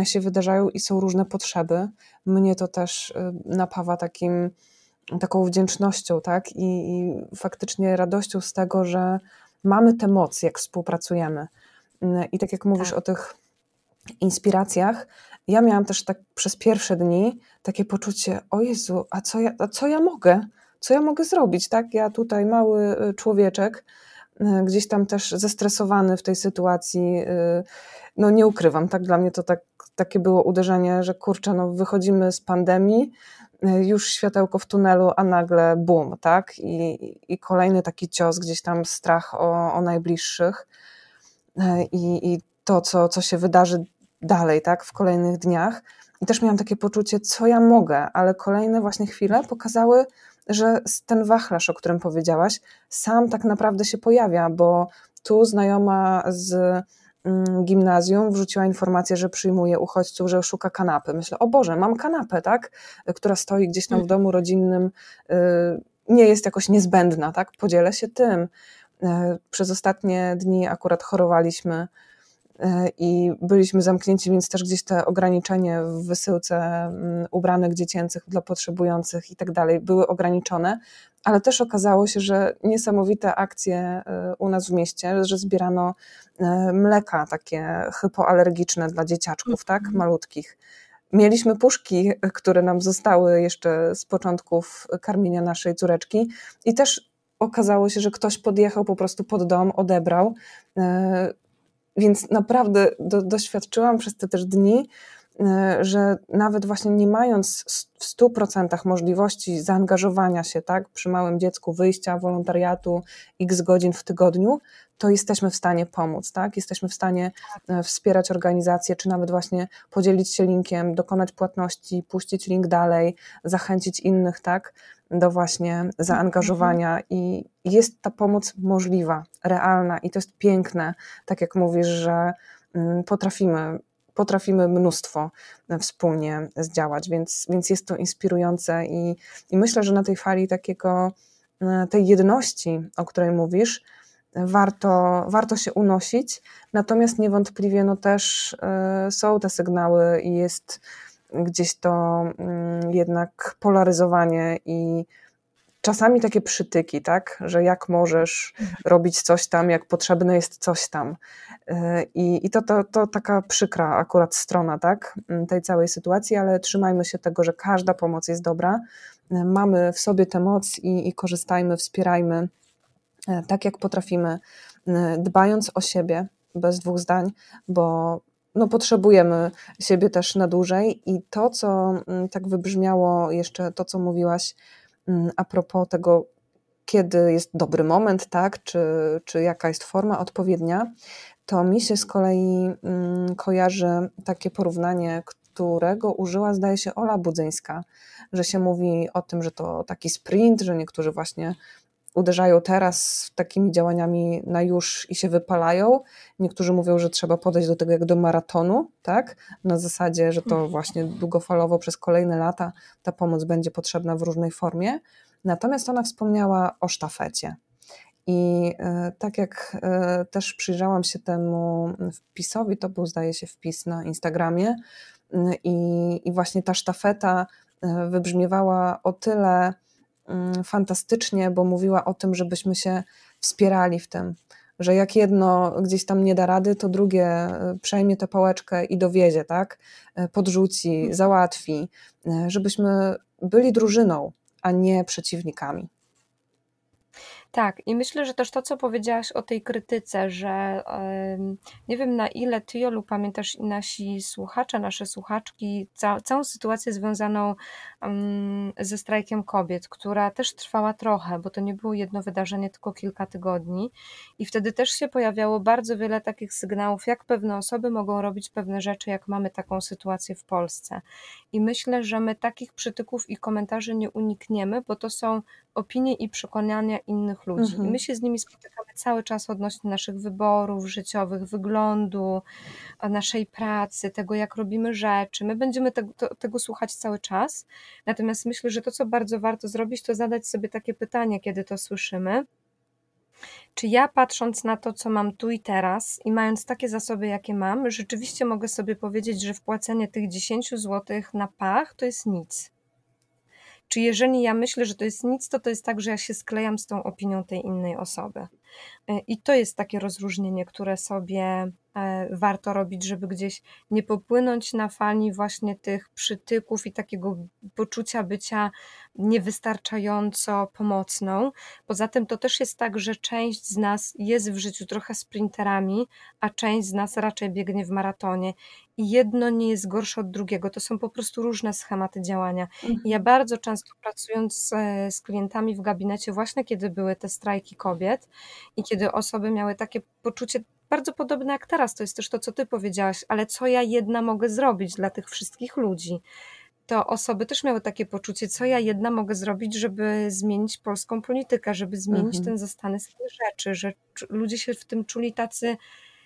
się wydarzają i są różne potrzeby. Mnie to też e, napawa takim taką wdzięcznością, tak? I, I, faktycznie radością z tego, że mamy tę moc, jak współpracujemy. I tak jak mówisz tak. o tych inspiracjach, ja miałam też tak przez pierwsze dni takie poczucie, o Jezu, a co ja, a co ja mogę? Co ja mogę zrobić, tak? Ja tutaj mały y, człowieczek, y, gdzieś tam też zestresowany w tej sytuacji, y, no nie ukrywam, tak? Dla mnie to tak, takie było uderzenie, że kurczę, no wychodzimy z pandemii, już światełko w tunelu, a nagle bum, tak? I, i kolejny taki cios, gdzieś tam strach o, o najbliższych i, i to, co, co się wydarzy dalej, tak? W kolejnych dniach. I też miałam takie poczucie, co ja mogę, ale kolejne właśnie chwile pokazały, że ten wachlarz, o którym powiedziałaś, sam tak naprawdę się pojawia, bo tu znajoma z Mm, gimnazjum wrzuciła informację, że przyjmuje uchodźców, że szuka kanapy. Myślę, o Boże, mam kanapę, tak? Która stoi gdzieś tam w domu rodzinnym, y, nie jest jakoś niezbędna, tak? Podzielę się tym. Y, przez ostatnie dni akurat chorowaliśmy i byliśmy zamknięci, więc też gdzieś te ograniczenie w wysyłce mm, ubranek dziecięcych dla potrzebujących i tak dalej były ograniczone, ale też okazało się, że niesamowite akcje e, u nas w mieście, że zbierano e, mleka takie hypoalergiczne dla dzieciaczków, tak, mhm. malutkich. Mieliśmy puszki, które nam zostały jeszcze z początków karmienia naszej córeczki i też okazało się, że ktoś podjechał po prostu pod dom, odebrał. Więc naprawdę do, doświadczyłam przez te też dni, e, że nawet właśnie nie mając w 100% możliwości zaangażowania się tak, przy małym dziecku, wyjścia, wolontariatu x godzin w tygodniu, to jesteśmy w stanie pomóc, tak? Jesteśmy w stanie e, wspierać organizację, czy nawet właśnie podzielić się linkiem, dokonać płatności, puścić link dalej, zachęcić innych, tak? Do właśnie zaangażowania i jest ta pomoc możliwa, realna i to jest piękne, tak jak mówisz, że mm, potrafimy, potrafimy mnóstwo wspólnie zdziałać, więc, więc jest to inspirujące i, i myślę, że na tej fali takiego, e, tej jedności, o której mówisz, warto, warto się unosić, natomiast niewątpliwie no też e, są te sygnały i jest gdzieś to mm, jednak polaryzowanie i czasami takie przytyki, tak, że jak możesz mhm. robić coś tam, jak potrzebne jest coś tam. Y, I, i to, to, to taka przykra akurat strona, tak, mm, tej całej sytuacji, ale trzymajmy się tego, że każda pomoc jest dobra. Y, mamy w sobie tę moc i, i korzystajmy, wspierajmy y, tak, jak potrafimy, dbając o siebie, bez dwóch zdań, bo no, potrzebujemy siebie też na dłużej. I to, co mm, tak wybrzmiało, jeszcze to, co mówiłaś mm, a propos tego, kiedy jest dobry moment, tak, czy, czy jaka jest forma odpowiednia, to mi się z kolei mm, kojarzy takie porównanie, którego użyła, zdaje się, Ola Budzyńska, że się mówi o tym, że to taki sprint, że niektórzy właśnie uderzają teraz takimi działaniami na już i się wypalają. Niektórzy mówią, że trzeba podejść do tego jak do maratonu, tak? Na zasadzie, że to właśnie długofalowo przez kolejne lata ta pomoc będzie potrzebna w różnej formie. Natomiast ona wspomniała o sztafecie. I e, tak jak e, też przyjrzałam się temu wpisowi, to był zdaje się wpis na Instagramie, i, i właśnie ta sztafeta e, wybrzmiewała o tyle Mm, fantastycznie, bo mówiła o tym, żebyśmy się wspierali w tym, że jak jedno gdzieś tam nie da rady, to drugie e, przejmie tę pałeczkę i dowiezie, tak? E, podrzuci, mhm. załatwi, e, żebyśmy byli drużyną, a nie przeciwnikami. Tak, i myślę, że też to, co powiedziałaś o tej krytyce, że nie wiem na ile ty, Jolu, pamiętasz i nasi słuchacze, nasze słuchaczki, ca całą sytuację związaną ze strajkiem kobiet, która też trwała trochę, bo to nie było jedno wydarzenie, tylko kilka tygodni. I wtedy też się pojawiało bardzo wiele takich sygnałów, jak pewne osoby mogą robić pewne rzeczy, jak mamy taką sytuację w Polsce. I myślę, że my takich przytyków i komentarzy nie unikniemy, bo to są opinie i przekonania innych ludzi. Mhm. I my się z nimi spotykamy cały czas odnośnie naszych wyborów życiowych, wyglądu, naszej pracy, tego jak robimy rzeczy. My będziemy tego, to, tego słuchać cały czas. Natomiast myślę, że to, co bardzo warto zrobić, to zadać sobie takie pytanie, kiedy to słyszymy. Czy ja patrząc na to, co mam tu i teraz i mając takie zasoby, jakie mam, rzeczywiście mogę sobie powiedzieć, że wpłacenie tych 10 zł na pach to jest nic? Czy jeżeli ja myślę, że to jest nic, to to jest tak, że ja się sklejam z tą opinią tej innej osoby. I to jest takie rozróżnienie, które sobie warto robić, żeby gdzieś nie popłynąć na fali właśnie tych przytyków i takiego poczucia bycia niewystarczająco pomocną. Poza tym to też jest tak, że część z nas jest w życiu trochę sprinterami, a część z nas raczej biegnie w maratonie. I jedno nie jest gorsze od drugiego. To są po prostu różne schematy działania. Mhm. I ja bardzo często pracując z, z klientami w gabinecie, właśnie kiedy były te strajki kobiet i kiedy osoby miały takie poczucie bardzo podobne jak teraz, to jest też to, co ty powiedziałaś, ale co ja jedna mogę zrobić dla tych wszystkich ludzi? to osoby też miały takie poczucie, co ja jedna mogę zrobić, żeby zmienić polską politykę, żeby zmienić mhm. ten zastany stan rzeczy, że ludzie się w tym czuli tacy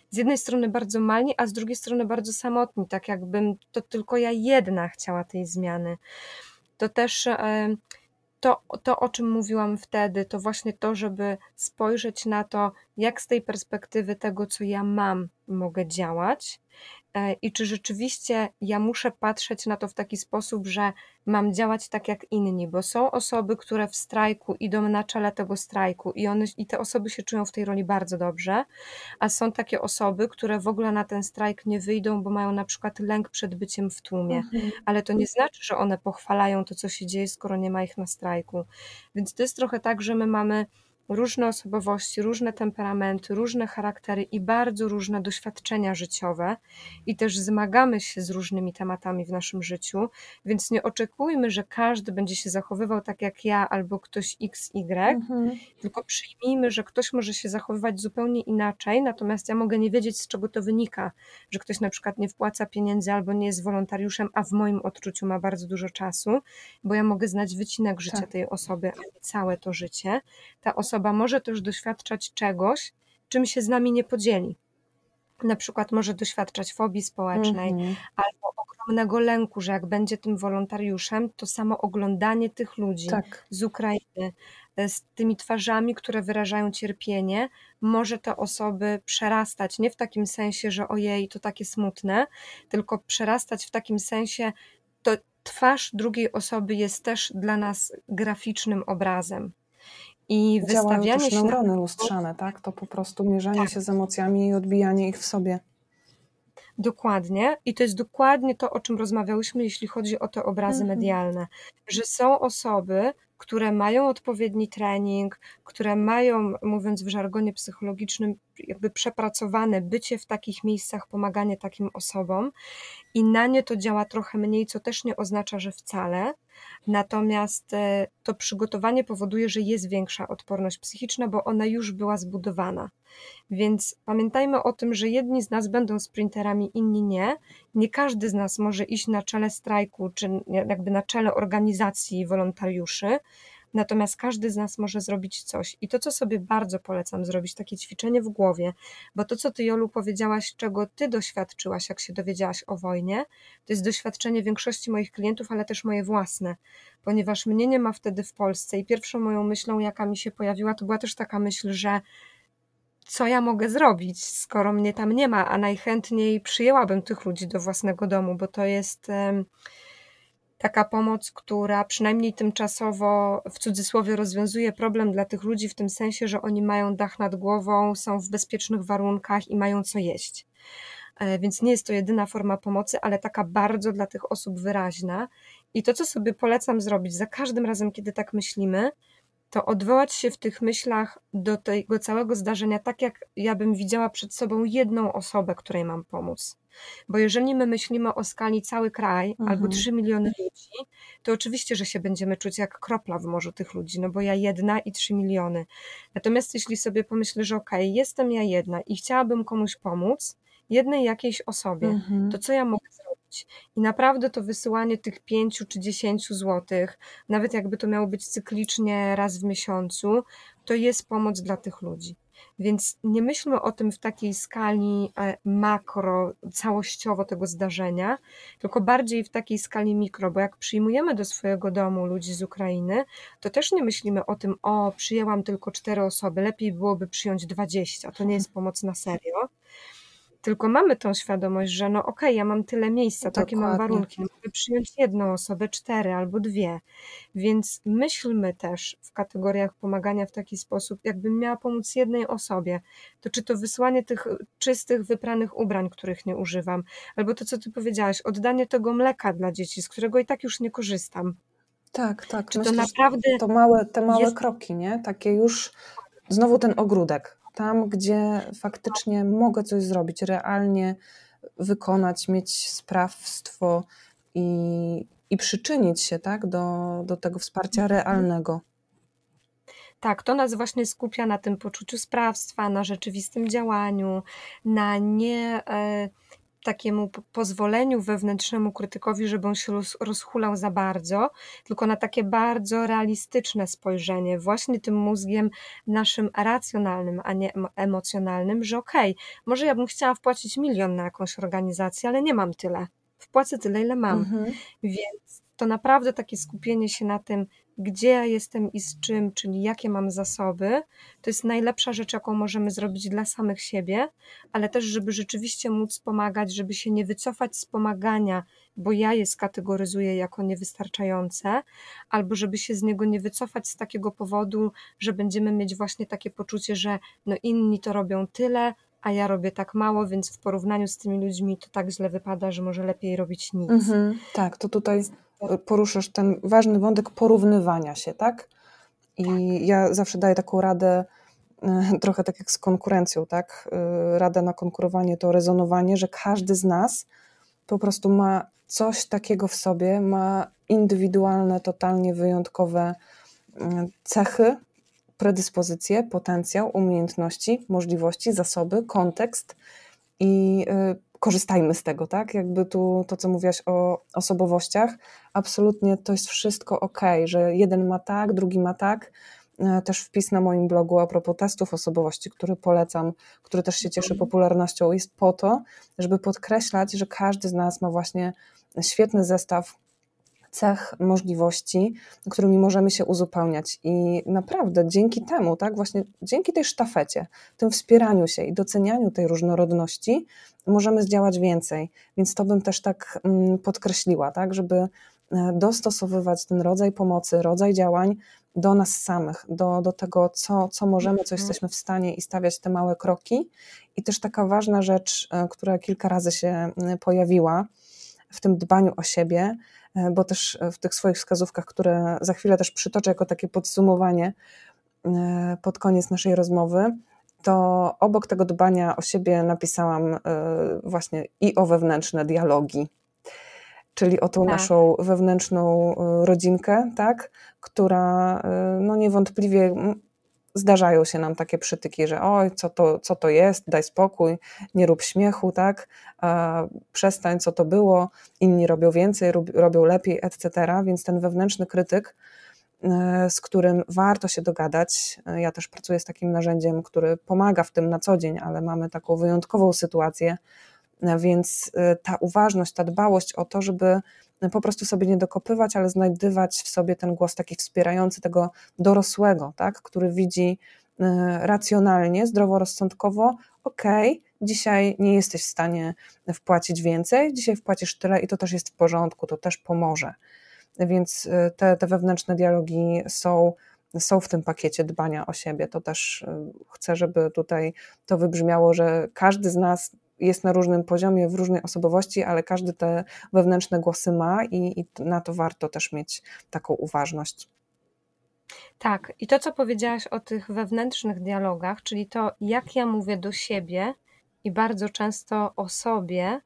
z jednej strony bardzo malni, a z drugiej strony bardzo samotni, tak jakbym to tylko ja jedna chciała tej zmiany. To też to, to, o czym mówiłam wtedy, to właśnie to, żeby spojrzeć na to, jak z tej perspektywy tego, co ja mam, mogę działać i czy rzeczywiście ja muszę patrzeć na to w taki sposób, że mam działać tak jak inni, bo są osoby, które w strajku idą na czele tego strajku i, one, i te osoby się czują w tej roli bardzo dobrze, a są takie osoby, które w ogóle na ten strajk nie wyjdą, bo mają na przykład lęk przed byciem w tłumie, mhm. ale to nie znaczy, że one pochwalają to, co się dzieje, skoro nie ma ich na strajku. Więc to jest trochę tak, że my mamy różne osobowości, różne temperamenty, różne charaktery i bardzo różne doświadczenia życiowe i też zmagamy się z różnymi tematami w naszym życiu, więc nie oczekujmy, że każdy będzie się zachowywał tak jak ja albo ktoś XY, mhm. tylko przyjmijmy, że ktoś może się zachowywać zupełnie inaczej, natomiast ja mogę nie wiedzieć, z czego to wynika, że ktoś na przykład nie wpłaca pieniędzy albo nie jest wolontariuszem, a w moim odczuciu ma bardzo dużo czasu, bo ja mogę znać wycinek życia tak. tej osoby, a nie całe to życie. Ta osoba osoba może też doświadczać czegoś, czym się z nami nie podzieli. Na przykład może doświadczać fobii społecznej mm -hmm. albo ogromnego lęku, że jak będzie tym wolontariuszem, to samo oglądanie tych ludzi tak. z Ukrainy, e, z tymi twarzami, które wyrażają cierpienie, może te osoby przerastać nie w takim sensie, że ojej, to takie smutne, tylko przerastać w takim sensie, to twarz drugiej osoby jest też dla nas graficznym obrazem. I Działają wystawianie się neurony lustrzane, tak? To po prostu mierzenie tak. się z emocjami i odbijanie ich w sobie. Dokładnie. I to jest dokładnie to, o czym rozmawiałyśmy, jeśli chodzi o te obrazy mhm. medialne. Że są osoby, które mają odpowiedni trening, które mają, mówiąc w żargonie psychologicznym, jakby przepracowane bycie w takich miejscach, pomaganie takim osobom i na nie to działa trochę mniej, co też nie oznacza, że wcale. Natomiast e, to przygotowanie powoduje, że jest większa odporność psychiczna, bo ona już była zbudowana. Więc pamiętajmy o tym, że jedni z nas będą sprinterami, inni nie. Nie każdy z nas może iść na czele strajku, czy jakby na czele organizacji wolontariuszy. Natomiast każdy z nas może zrobić coś. I to, co sobie bardzo polecam zrobić, takie ćwiczenie w głowie, bo to, co ty, Jolu, powiedziałaś, czego ty doświadczyłaś, jak się dowiedziałaś o wojnie, to jest doświadczenie większości moich klientów, ale też moje własne, ponieważ mnie nie ma wtedy w Polsce. I pierwszą moją myślą, jaka mi się pojawiła, to była też taka myśl, że co ja mogę zrobić, skoro mnie tam nie ma, a najchętniej przyjęłabym tych ludzi do własnego domu, bo to jest taka pomoc, która przynajmniej tymczasowo w cudzysłowie rozwiązuje problem dla tych ludzi w tym sensie, że oni mają dach nad głową, są w bezpiecznych warunkach i mają co jeść. E, więc nie jest to jedyna forma pomocy, ale taka bardzo dla tych osób wyraźna. I to, co sobie polecam zrobić za każdym razem, kiedy tak myślimy, to odwołać się w tych myślach do tego całego zdarzenia, tak jak ja bym widziała przed sobą jedną osobę, której mam pomóc. Bo jeżeli my myślimy o skali cały kraj mhm. albo 3 miliony ludzi, to oczywiście, że się będziemy czuć jak kropla w morzu tych ludzi, no bo ja jedna i 3 miliony. Natomiast jeśli sobie pomyślę, że okej, okay, jestem ja jedna i chciałabym komuś pomóc, jednej jakiejś osobie, mhm. to co ja mogę zrobić? I naprawdę to wysyłanie tych pięciu czy dziesięciu złotych, nawet jakby to miało być cyklicznie raz w miesiącu, to jest pomoc dla tych ludzi. Więc nie myślmy o tym w takiej skali e, makro, całościowo tego zdarzenia, tylko bardziej w takiej skali mikro, bo jak przyjmujemy do swojego domu ludzi z Ukrainy, to też nie myślimy o tym, o, przyjęłam tylko cztery osoby, lepiej byłoby przyjąć dwadzieścia, to nie jest pomoc na serio tylko mamy tą świadomość, że no okej, okay, ja mam tyle miejsca, Dokładnie. takie mam warunki, no mogę przyjąć jedną osobę, cztery albo dwie. Więc myślmy też w kategoriach pomagania w taki sposób, jakbym miała pomóc jednej osobie, to czy to wysłanie tych czystych, wypranych ubrań, których nie używam, albo to, co ty powiedziałaś, oddanie tego mleka dla dzieci, z którego i tak już nie korzystam. Tak, tak. Czy Myślę, to naprawdę. To małe, te małe jest... kroki, nie? Takie już znowu ten ogródek tam, gdzie faktycznie mogę coś zrobić, realnie wykonać, mieć sprawstwo i, i przyczynić się tak, do, do tego wsparcia mhm. realnego. Tak, to nas właśnie skupia na tym poczuciu sprawstwa, na rzeczywistym działaniu, na nie. Takiemu pozwoleniu wewnętrznemu krytykowi, żeby on się rozhulał za bardzo, tylko na takie bardzo realistyczne spojrzenie, właśnie tym mózgiem naszym racjonalnym, a nie emocjonalnym, że okej, okay, może ja bym chciała wpłacić milion na jakąś organizację, ale nie mam tyle. Wpłacę tyle, ile mam. Mhm. Więc to naprawdę takie skupienie się na tym, gdzie ja jestem i z czym, czyli jakie mam zasoby, to jest najlepsza rzecz, jaką możemy zrobić dla samych siebie, ale też, żeby rzeczywiście móc pomagać, żeby się nie wycofać z pomagania, bo ja je skategoryzuję jako niewystarczające, albo żeby się z niego nie wycofać z takiego powodu, że będziemy mieć właśnie takie poczucie, że no inni to robią tyle, a ja robię tak mało, więc w porównaniu z tymi ludźmi to tak źle wypada, że może lepiej robić nic. Mhm, tak, to tutaj poruszasz ten ważny wątek porównywania się, tak? I ja zawsze daję taką radę, e, trochę tak jak z konkurencją, tak? E, Rada na konkurowanie to rezonowanie, że każdy z nas po prostu ma coś takiego w sobie, ma indywidualne, totalnie wyjątkowe e, cechy, predyspozycje, potencjał, umiejętności, możliwości, zasoby, kontekst i korzystajmy z tego, tak? Jakby tu to, co mówiłaś o osobowościach, absolutnie to jest wszystko ok, że jeden ma tak, drugi ma tak. E, też wpis na moim blogu a propos testów osobowości, który polecam, który też się cieszy mhm. popularnością, jest po to, żeby podkreślać, że każdy z nas ma właśnie świetny zestaw cech, możliwości, którymi możemy się uzupełniać. I naprawdę dzięki temu, tak, właśnie dzięki tej sztafecie, tym wspieraniu się i docenianiu tej różnorodności, możemy zdziałać więcej. Więc to bym też tak mm, podkreśliła, tak, żeby e, dostosowywać ten rodzaj pomocy, rodzaj działań do nas samych, do, do tego, co, co możemy, co mhm. jesteśmy w stanie i stawiać te małe kroki. I też taka ważna rzecz, e, która kilka razy się pojawiła w tym dbaniu o siebie, bo też w tych swoich wskazówkach, które za chwilę też przytoczę jako takie podsumowanie e, pod koniec naszej rozmowy, to obok tego dbania o siebie napisałam e, właśnie i o wewnętrzne dialogi, czyli o tą tak. naszą wewnętrzną rodzinkę, tak, która no niewątpliwie zdarzają się nam takie przytyki, że oj, co to, co to jest, daj spokój, nie rób śmiechu, tak, przestań, co to było, inni robią więcej, robią lepiej, etc. Więc ten wewnętrzny krytyk, e, z którym warto się dogadać. E, ja też pracuję z takim narzędziem, który pomaga w tym na co dzień, ale mamy taką wyjątkową sytuację, e, więc ta uważność, ta dbałość o to, żeby po prostu sobie nie dokopywać, ale znajdywać w sobie ten głos taki wspierający tego dorosłego, tak, który widzi e, racjonalnie, zdroworozsądkowo, okej, okay, dzisiaj nie jesteś w stanie wpłacić więcej, dzisiaj wpłacisz tyle i to też jest w porządku, to też pomoże. Więc e, te, te wewnętrzne dialogi są, są w tym pakiecie dbania o siebie. To też e, chcę, żeby tutaj to wybrzmiało, że każdy z nas jest na różnym poziomie, w różnej osobowości, ale każdy te wewnętrzne głosy ma i, i na to warto też mieć taką uważność. Tak, i to, co powiedziałaś o tych wewnętrznych dialogach, czyli to, jak ja mówię do siebie i bardzo często o sobie,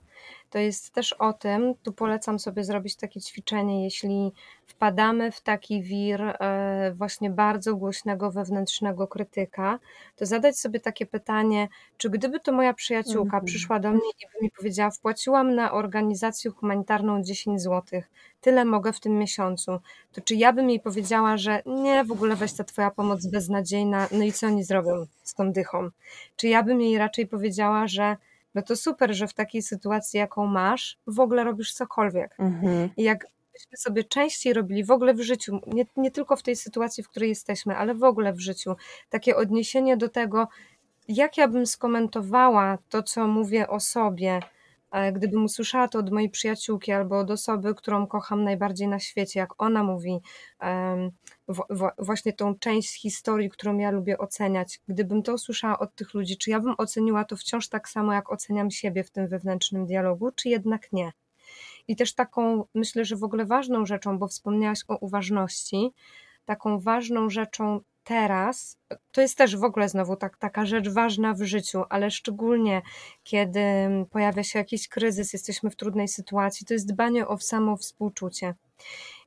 to jest też o tym, tu polecam sobie zrobić takie ćwiczenie, jeśli wpadamy w taki wir e, właśnie bardzo głośnego wewnętrznego krytyka, to zadać sobie takie pytanie, czy gdyby to moja przyjaciółka mhm. przyszła do mnie i by mi powiedziała, wpłaciłam na organizację humanitarną 10 zł, tyle mogę w tym miesiącu, to czy ja bym jej powiedziała, że nie, w ogóle weź ta twoja pomoc beznadziejna, no i co oni zrobią z tą dychą? Czy ja bym jej raczej powiedziała, że no to super, że w takiej sytuacji, jaką masz, w ogóle robisz cokolwiek. Mhm. I jak byśmy sobie częściej robili w ogóle w życiu, nie, nie tylko w tej sytuacji, w której jesteśmy, ale w ogóle w życiu, takie odniesienie do tego, jak ja bym skomentowała to, co mówię o sobie, gdybym usłyszała to od mojej przyjaciółki albo od osoby, którą kocham najbardziej na świecie, jak ona mówi właśnie tą część historii, którą ja lubię oceniać, gdybym to usłyszała od tych ludzi, czy ja bym oceniła to wciąż tak samo, jak oceniam siebie w tym wewnętrznym dialogu, czy jednak nie? I też taką, myślę, że w ogóle ważną rzeczą, bo wspomniałaś o uważności, taką ważną rzeczą teraz, to jest też w ogóle znowu tak, taka rzecz ważna w życiu, ale szczególnie kiedy pojawia się jakiś kryzys, jesteśmy w trudnej sytuacji, to jest dbanie o samo współczucie.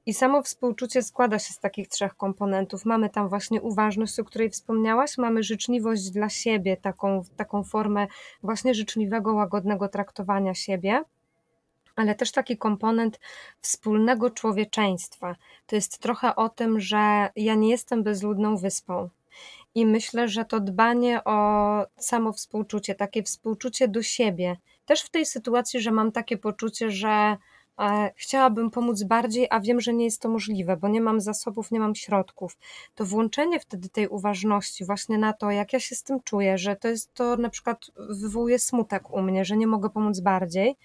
I samo współczucie składa się z takich trzech komponentów. Mamy tam właśnie uważność, o której wspomniałaś, mamy życzliwość dla siebie, taką, taką formę właśnie życzliwego, łagodnego traktowania siebie ale też taki komponent wspólnego człowieczeństwa. To jest trochę o tym, że ja nie jestem bezludną wyspą. I myślę, że to dbanie o samo współczucie, takie współczucie do siebie, też w tej sytuacji, że mam takie poczucie, że chciałabym pomóc bardziej, a wiem, że nie jest to możliwe, bo nie mam zasobów, nie mam środków, to włączenie wtedy tej uważności właśnie na to, jak ja się z tym czuję, że to jest to na przykład wywołuje smutek u mnie, że nie mogę pomóc bardziej,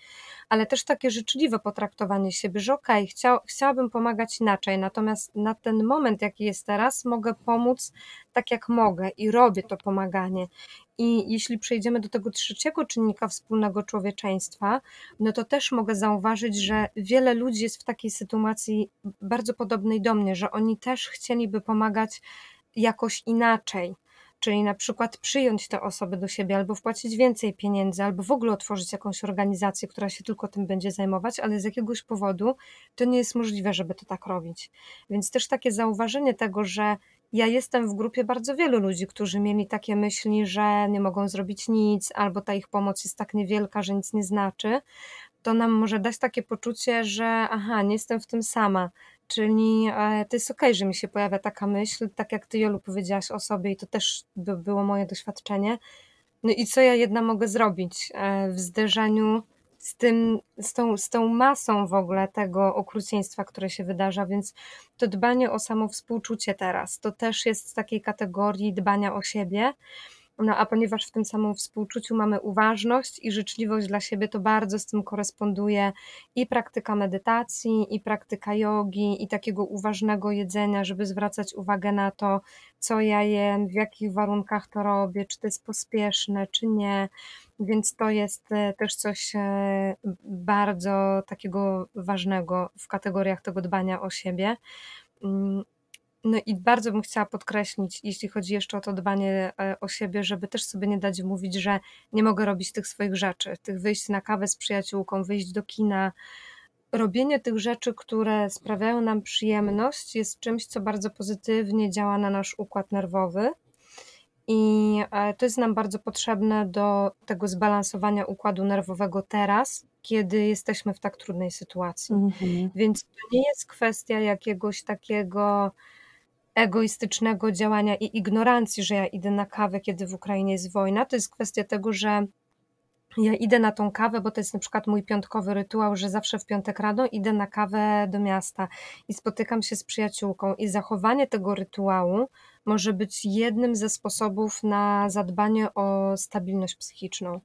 ale też takie życzliwe potraktowanie siebie, że okej, okay, chciał, chciałabym pomagać inaczej, natomiast na ten moment, jaki jest teraz, mogę pomóc tak jak mogę i robię to pomaganie. I jeśli przejdziemy do tego trzeciego czynnika wspólnego człowieczeństwa, no to też mogę zauważyć, że wiele ludzi jest w takiej sytuacji bardzo podobnej do mnie, że oni też chcieliby pomagać jakoś inaczej czyli na przykład przyjąć te osoby do siebie, albo wpłacić więcej pieniędzy, albo w ogóle otworzyć jakąś organizację, która się tylko tym będzie zajmować, ale z jakiegoś powodu to nie jest możliwe, żeby to tak robić. Więc też takie zauważenie tego, że ja jestem w grupie bardzo wielu ludzi, którzy mieli takie myśli, że nie mogą zrobić nic, albo ta ich pomoc jest tak niewielka, że nic nie znaczy, to nam może dać takie poczucie, że aha, nie jestem w tym sama, Czyli e, to jest okej, okay, że mi się pojawia taka myśl, tak jak ty, Jolu, powiedziałaś o sobie i to też by było moje doświadczenie. No i co ja jedna mogę zrobić e, w zderzeniu z, tym, z, tą, z tą masą w ogóle tego okrucieństwa, które się wydarza, więc to dbanie o samo współczucie teraz, to też jest z takiej kategorii dbania o siebie, no a ponieważ w tym samym współczuciu mamy uważność i życzliwość dla siebie, to bardzo z tym koresponduje i praktyka medytacji, i praktyka jogi, i takiego uważnego jedzenia, żeby zwracać uwagę na to, co ja jem, w jakich warunkach to robię, czy to jest pospieszne, czy nie. Więc to jest e, też coś e, bardzo takiego ważnego w kategoriach tego dbania o siebie. Mm, no i bardzo bym chciała podkreślić, jeśli chodzi jeszcze o to dbanie e, o siebie, żeby też sobie nie dać mówić, że nie mogę robić tych swoich rzeczy, tych wyjść na kawę z przyjaciółką, wyjść do kina. Robienie tych rzeczy, które sprawiają nam przyjemność, jest czymś, co bardzo pozytywnie działa na nasz układ nerwowy. I e, to jest nam bardzo potrzebne do tego zbalansowania układu nerwowego teraz, kiedy jesteśmy w tak trudnej sytuacji. Mhm. Więc to nie jest kwestia jakiegoś takiego egoistycznego działania i ignorancji, że ja idę na kawę, kiedy w Ukrainie jest wojna. To jest kwestia tego, że ja idę na tą kawę, bo to jest na przykład mój piątkowy rytuał, że zawsze w piątek rano idę na kawę do miasta i spotykam się z przyjaciółką. I zachowanie tego rytuału może być jednym ze sposobów na zadbanie o stabilność psychiczną.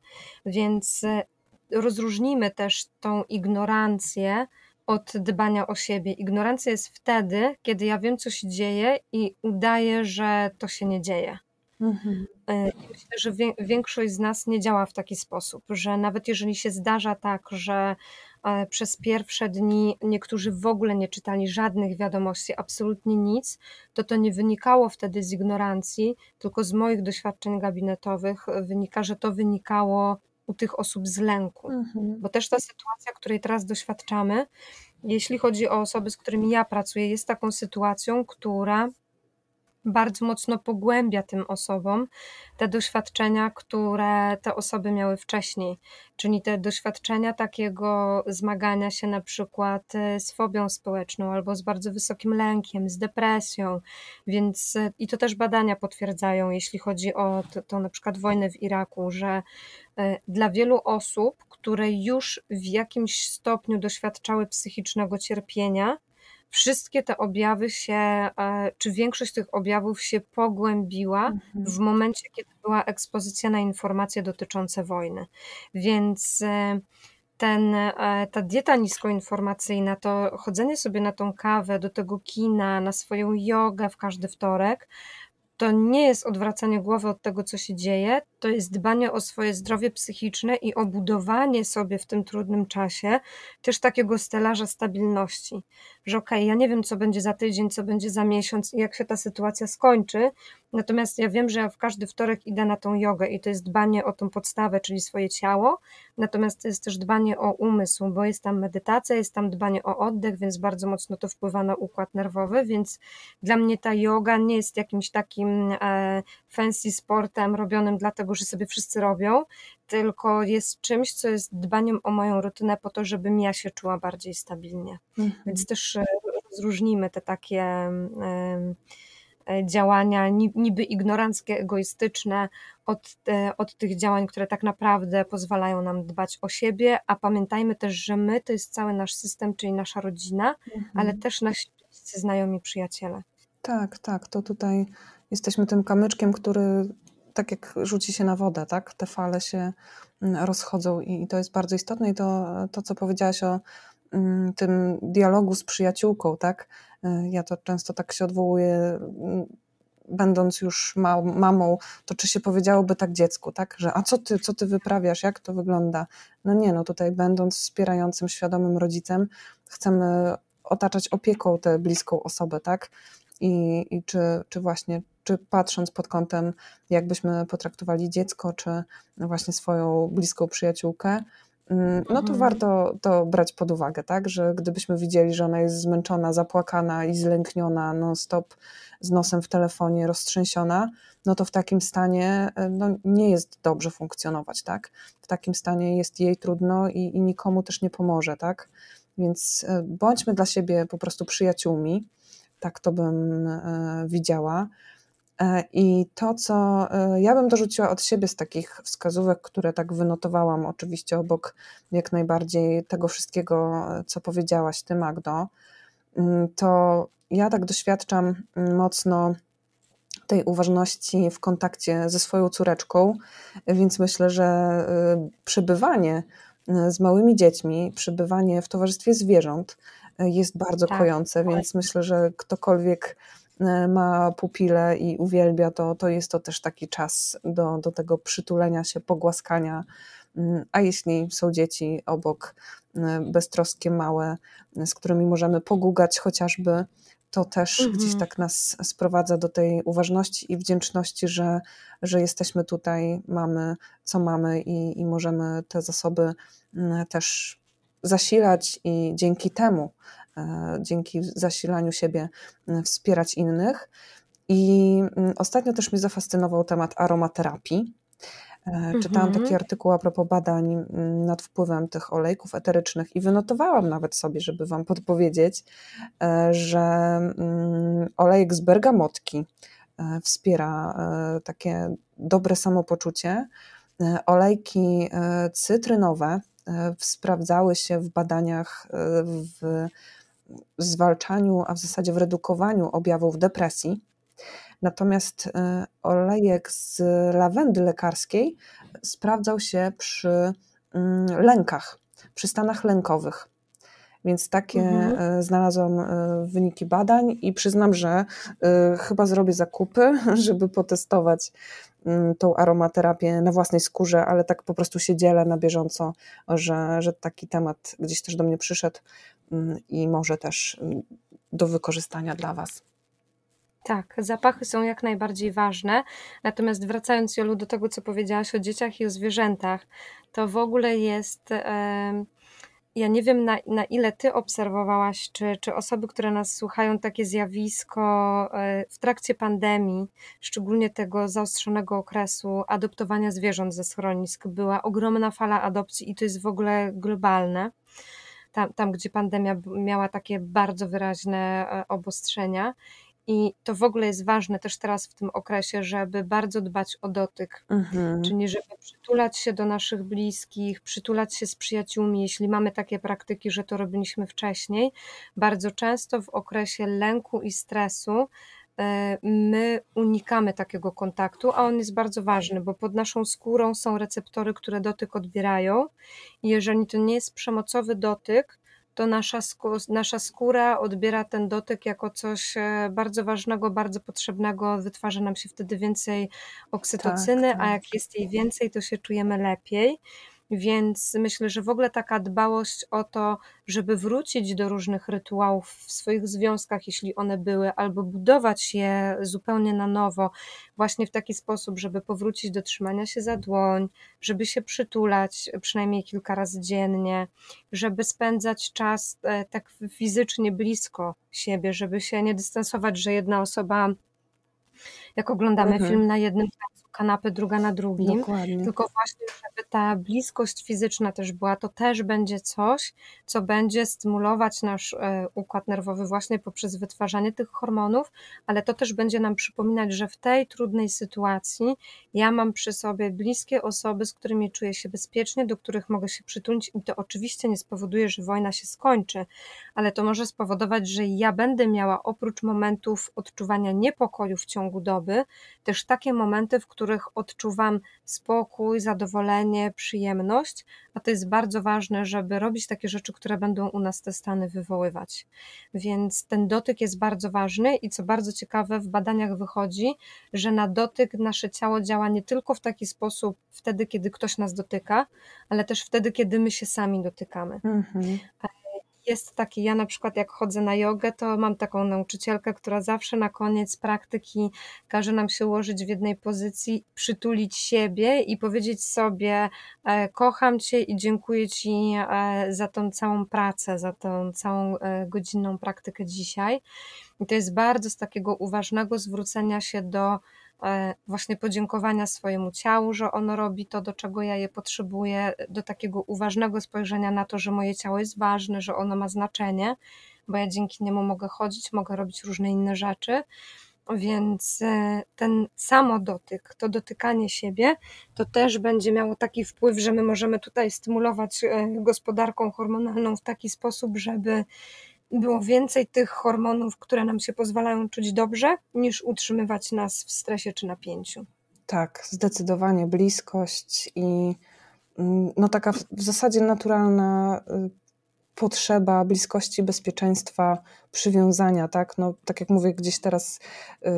Więc e, rozróżnijmy też tą ignorancję od dbania o siebie. Ignorancja jest wtedy, kiedy ja wiem, co się dzieje i udaję, że to się nie dzieje. Mhm. E, myślę, że większość z nas nie działa w taki sposób, że nawet jeżeli się zdarza tak, że e, przez pierwsze dni niektórzy w ogóle nie czytali żadnych wiadomości, absolutnie nic, to to nie wynikało wtedy z ignorancji, tylko z moich doświadczeń gabinetowych wynika, że to wynikało u tych osób z lęku. Mhm. Bo też ta sytuacja, której teraz doświadczamy, jeśli chodzi o osoby, z którymi ja pracuję, jest taką sytuacją, która bardzo mocno pogłębia tym osobom te doświadczenia, które te osoby miały wcześniej, czyli te doświadczenia takiego zmagania się na przykład e, z fobią społeczną albo z bardzo wysokim lękiem, z depresją, więc e, i to też badania potwierdzają, jeśli chodzi o to, to na przykład wojnę w Iraku, że e, dla wielu osób, które już w jakimś stopniu doświadczały psychicznego cierpienia, wszystkie te objawy się, e, czy większość tych objawów się pogłębiła mhm. w momencie, kiedy była ekspozycja na informacje dotyczące wojny. Więc e, ten, e, ta dieta niskoinformacyjna, to chodzenie sobie na tą kawę, do tego kina, na swoją jogę w każdy wtorek, to nie jest odwracanie głowy od tego, co się dzieje, to jest dbanie o swoje zdrowie psychiczne i o budowanie sobie w tym trudnym czasie też takiego stelaża stabilności, że okej, okay, ja nie wiem, co będzie za tydzień, co będzie za miesiąc i jak się ta sytuacja skończy, natomiast ja wiem, że ja w każdy wtorek idę na tą jogę i to jest dbanie o tą podstawę, czyli swoje ciało, natomiast to jest też dbanie o umysł, bo jest tam medytacja, jest tam dbanie o oddech, więc bardzo mocno to wpływa na układ nerwowy, więc dla mnie ta yoga nie jest jakimś takim e, fancy sportem robionym dlatego, że sobie wszyscy robią, tylko jest czymś, co jest dbaniem o moją rutynę po to, żebym ja się czuła bardziej stabilnie. Mhm. Więc też e, rozróżnimy te takie działania niby ignoranckie, egoistyczne od, od tych działań, które tak naprawdę pozwalają nam dbać o siebie, a pamiętajmy też, że my to jest cały nasz system, czyli nasza rodzina, mhm. ale też nasi znajomi, przyjaciele. Tak, tak, to tutaj jesteśmy tym kamyczkiem, który tak jak rzuci się na wodę, tak? Te fale się mm, rozchodzą i to jest bardzo istotne i to, to co powiedziałaś o tym dialogu z przyjaciółką, tak? Y, ja to często tak się odwołuję, mm, będąc już mamą, to czy się powiedziałoby tak dziecku, tak? Że a co ty, co ty wyprawiasz, jak to wygląda? No nie, no tutaj będąc wspierającym, świadomym rodzicem, chcemy otaczać opieką tę bliską osobę, tak? I, i czy, czy właśnie czy patrząc pod kątem, jakbyśmy potraktowali dziecko, czy właśnie swoją bliską przyjaciółkę, mm, no to mhm. warto to brać pod uwagę, tak, że gdybyśmy widzieli, że ona jest zmęczona, zapłakana i zlękniona, non-stop z nosem w telefonie, roztrzęsiona, no to w takim stanie e, no, nie jest dobrze funkcjonować, tak? W takim stanie jest jej trudno i, i nikomu też nie pomoże, tak? Więc e, bądźmy dla siebie po prostu przyjaciółmi, tak to bym e, widziała. E, I to, co e, ja bym dorzuciła od siebie z takich wskazówek, które tak wynotowałam, oczywiście obok jak najbardziej tego wszystkiego, co powiedziałaś Ty, Magdo, mm, to ja tak doświadczam mocno tej uważności w kontakcie ze swoją córeczką, więc myślę, że e, przebywanie z małymi dziećmi, przebywanie w towarzystwie zwierząt jest bardzo tak, kojące, więc myślę, że ktokolwiek ma pupile i uwielbia to, to jest to też taki czas do, do tego przytulenia się, pogłaskania. Mm, a jeśli są dzieci obok, e, beztroskie, małe, z którymi możemy pogugać chociażby, to też mhm. gdzieś tak nas sprowadza do tej uważności i wdzięczności, że, że jesteśmy tutaj, mamy co mamy i, i możemy te zasoby mm, też zasilać i dzięki temu E, dzięki zasilaniu siebie wspierać innych. I ostatnio też mnie zafascynował temat aromaterapii. E, czytałam mhm. taki artykuł a propos badań nad wpływem tych olejków eterycznych i wynotowałam nawet sobie, żeby Wam podpowiedzieć, e, że olejek z bergamotki wspiera takie dobre samopoczucie. Olejki cytrynowe sprawdzały się w badaniach w zwalczaniu, a w zasadzie w redukowaniu objawów depresji. Natomiast e, olejek z lawendy lekarskiej sprawdzał się przy mm, lękach, przy stanach lękowych. Więc takie mhm. znalazłam wyniki badań i przyznam, że chyba zrobię zakupy, żeby potestować tą aromaterapię na własnej skórze, ale tak po prostu się dzielę na bieżąco, że, że taki temat gdzieś też do mnie przyszedł i może też mm, do wykorzystania dla Was. Tak, zapachy są jak najbardziej ważne. Natomiast wracając, Jolu, do tego, co powiedziałaś o dzieciach i o zwierzętach, to w ogóle jest. Ja nie wiem, na, na ile ty obserwowałaś, czy, czy osoby, które nas słuchają, takie zjawisko e, w trakcie pandemii, szczególnie tego zaostrzonego okresu adoptowania zwierząt ze schronisk. Była ogromna fala adopcji i to jest w ogóle globalne. Tam, tam gdzie pandemia miała takie bardzo wyraźne e, obostrzenia. I to w ogóle jest ważne też teraz w tym okresie, żeby bardzo dbać o dotyk, mhm. czyli żeby przytulać się do naszych bliskich, przytulać się z przyjaciółmi, jeśli mamy takie praktyki, że to robiliśmy wcześniej. Bardzo często w okresie lęku i stresu my unikamy takiego kontaktu, a on jest bardzo ważny, bo pod naszą skórą są receptory, które dotyk odbierają. I jeżeli to nie jest przemocowy dotyk, to nasza, nasza skóra odbiera ten dotyk jako coś e, bardzo ważnego, bardzo potrzebnego. Wytwarza nam się wtedy więcej oksytocyny, tak, tak. a jak jest jej więcej, to się czujemy lepiej. Więc myślę, że w ogóle taka dbałość o to, żeby wrócić do różnych rytuałów w swoich związkach, jeśli one były, albo budować je zupełnie na nowo, właśnie w taki sposób, żeby powrócić do trzymania się za dłoń, żeby się przytulać przynajmniej kilka razy dziennie, żeby spędzać czas e, tak fizycznie blisko siebie, żeby się nie dystansować, że jedna osoba jak oglądamy mhm. film na jednym kanapy, druga na drugim. Dokładnie. Tylko właśnie, żeby ta bliskość fizyczna też była, to też będzie coś, co będzie stymulować nasz e, układ nerwowy właśnie poprzez wytwarzanie tych hormonów, ale to też będzie nam przypominać, że w tej trudnej sytuacji ja mam przy sobie bliskie osoby, z którymi czuję się bezpiecznie, do których mogę się przytulić i to oczywiście nie spowoduje, że wojna się skończy, ale to może spowodować, że ja będę miała oprócz momentów odczuwania niepokoju w ciągu doby, też takie momenty, w których których odczuwam spokój, zadowolenie, przyjemność, a to jest bardzo ważne, żeby robić takie rzeczy, które będą u nas te stany wywoływać. Więc ten dotyk jest bardzo ważny i co bardzo ciekawe, w badaniach wychodzi, że na dotyk nasze ciało działa nie tylko w taki sposób wtedy, kiedy ktoś nas dotyka, ale też wtedy, kiedy my się sami dotykamy. Mhm jest taki, ja na przykład jak chodzę na jogę, to mam taką nauczycielkę, która zawsze na koniec praktyki każe nam się ułożyć w jednej pozycji, przytulić siebie i powiedzieć sobie e, kocham Cię i dziękuję Ci e, za tą całą pracę, za tą całą e, godzinną praktykę dzisiaj. I to jest bardzo z takiego uważnego zwrócenia się do właśnie podziękowania swojemu ciału, że ono robi to, do czego ja je potrzebuję, do takiego uważnego spojrzenia na to, że moje ciało jest ważne, że ono ma znaczenie, bo ja dzięki niemu mogę chodzić, mogę robić różne inne rzeczy. Więc e, ten samodotyk, to dotykanie siebie, to też będzie miało taki wpływ, że my możemy tutaj stymulować e, gospodarką hormonalną w taki sposób, żeby było więcej tych hormonów, które nam się pozwalają czuć dobrze, niż utrzymywać nas w stresie czy napięciu. Tak, zdecydowanie bliskość i mm, no taka w zasadzie naturalna y, potrzeba bliskości, bezpieczeństwa, przywiązania, tak? No, tak jak mówię, gdzieś teraz y,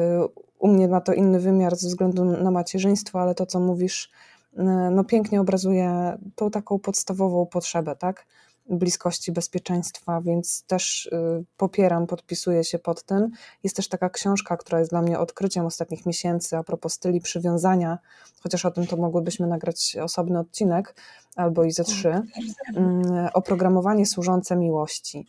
u mnie ma to inny wymiar ze względu na macierzyństwo, ale to, co mówisz, y, no pięknie obrazuje tą taką podstawową potrzebę, tak? Bliskości bezpieczeństwa, więc też y, popieram, podpisuję się pod tym. Jest też taka książka, która jest dla mnie odkryciem ostatnich miesięcy a propos styli przywiązania, chociaż o tym to mogłybyśmy nagrać osobny odcinek albo i ze trzy. Mm, oprogramowanie służące miłości.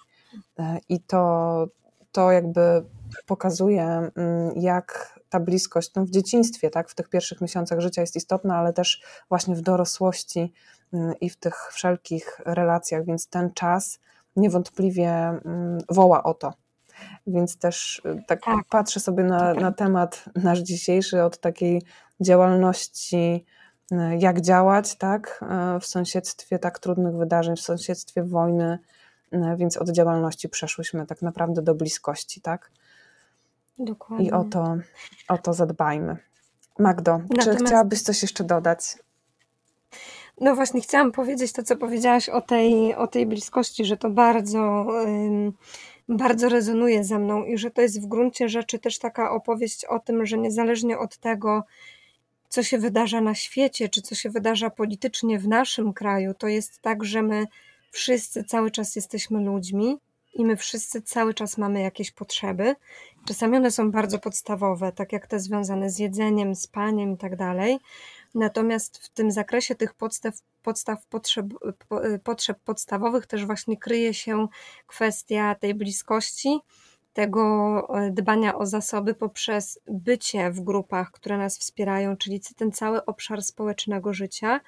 E, I to, to jakby pokazuje, mm, jak ta bliskość no w dzieciństwie, tak, w tych pierwszych miesiącach życia jest istotna, ale też właśnie w dorosłości mm, i w tych wszelkich relacjach, więc ten czas niewątpliwie mm, woła o to. Więc też y, tak, tak. patrzę sobie na, na temat nasz dzisiejszy od takiej działalności, y, jak działać, tak, y, w sąsiedztwie tak trudnych wydarzeń, w sąsiedztwie wojny, więc od działalności przeszłyśmy tak naprawdę do bliskości, tak. Dokładnie. I o to, o to zadbajmy. Magdo, Natomiast... czy chciałabyś coś jeszcze dodać? No właśnie, chciałam powiedzieć to, co powiedziałaś o tej, o tej bliskości, że to bardzo, bardzo rezonuje ze mną i że to jest w gruncie rzeczy też taka opowieść o tym, że niezależnie od tego, co się wydarza na świecie, czy co się wydarza politycznie w naszym kraju, to jest tak, że my wszyscy cały czas jesteśmy ludźmi i my wszyscy cały czas mamy jakieś potrzeby. Czasami one są bardzo podstawowe, tak jak te związane z jedzeniem, spaniem i tak dalej. Natomiast w tym zakresie tych podstaw, podstaw potrzeb, potrzeb podstawowych też właśnie kryje się kwestia tej bliskości, tego e, dbania o zasoby poprzez bycie w grupach, które nas wspierają, czyli ten cały obszar społecznego życia,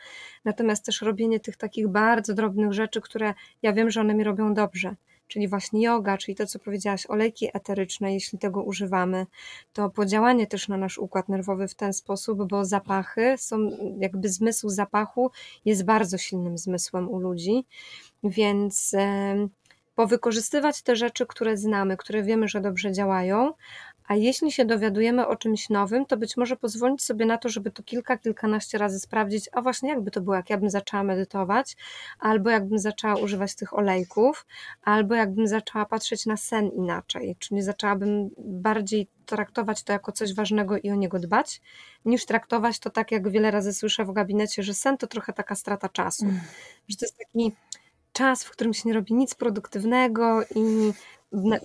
natomiast też robienie tych takich bardzo drobnych rzeczy, które ja wiem, że one mi robią dobrze czyli właśnie yoga, czyli to, co powiedziałaś, olejki eteryczne, jeśli tego używamy, to podziałanie też na nasz układ nerwowy w ten sposób, bo zapachy są, jakby zmysł zapachu jest bardzo silnym zmysłem u ludzi, więc powykorzystywać te rzeczy, które znamy, które wiemy, że dobrze działają, a jeśli się dowiadujemy o czymś nowym, to być może pozwolić sobie na to, żeby to kilka, kilkanaście razy sprawdzić, a właśnie jakby to było, jak ja bym zaczęła medytować, albo jakbym zaczęła używać tych olejków, albo jakbym zaczęła patrzeć na sen inaczej, czyli zaczęłabym bardziej traktować to jako coś ważnego i o niego dbać, niż traktować to tak, jak wiele razy słyszę w gabinecie, że sen to trochę taka strata czasu, mm. że to jest taki czas, w którym się nie robi nic produktywnego i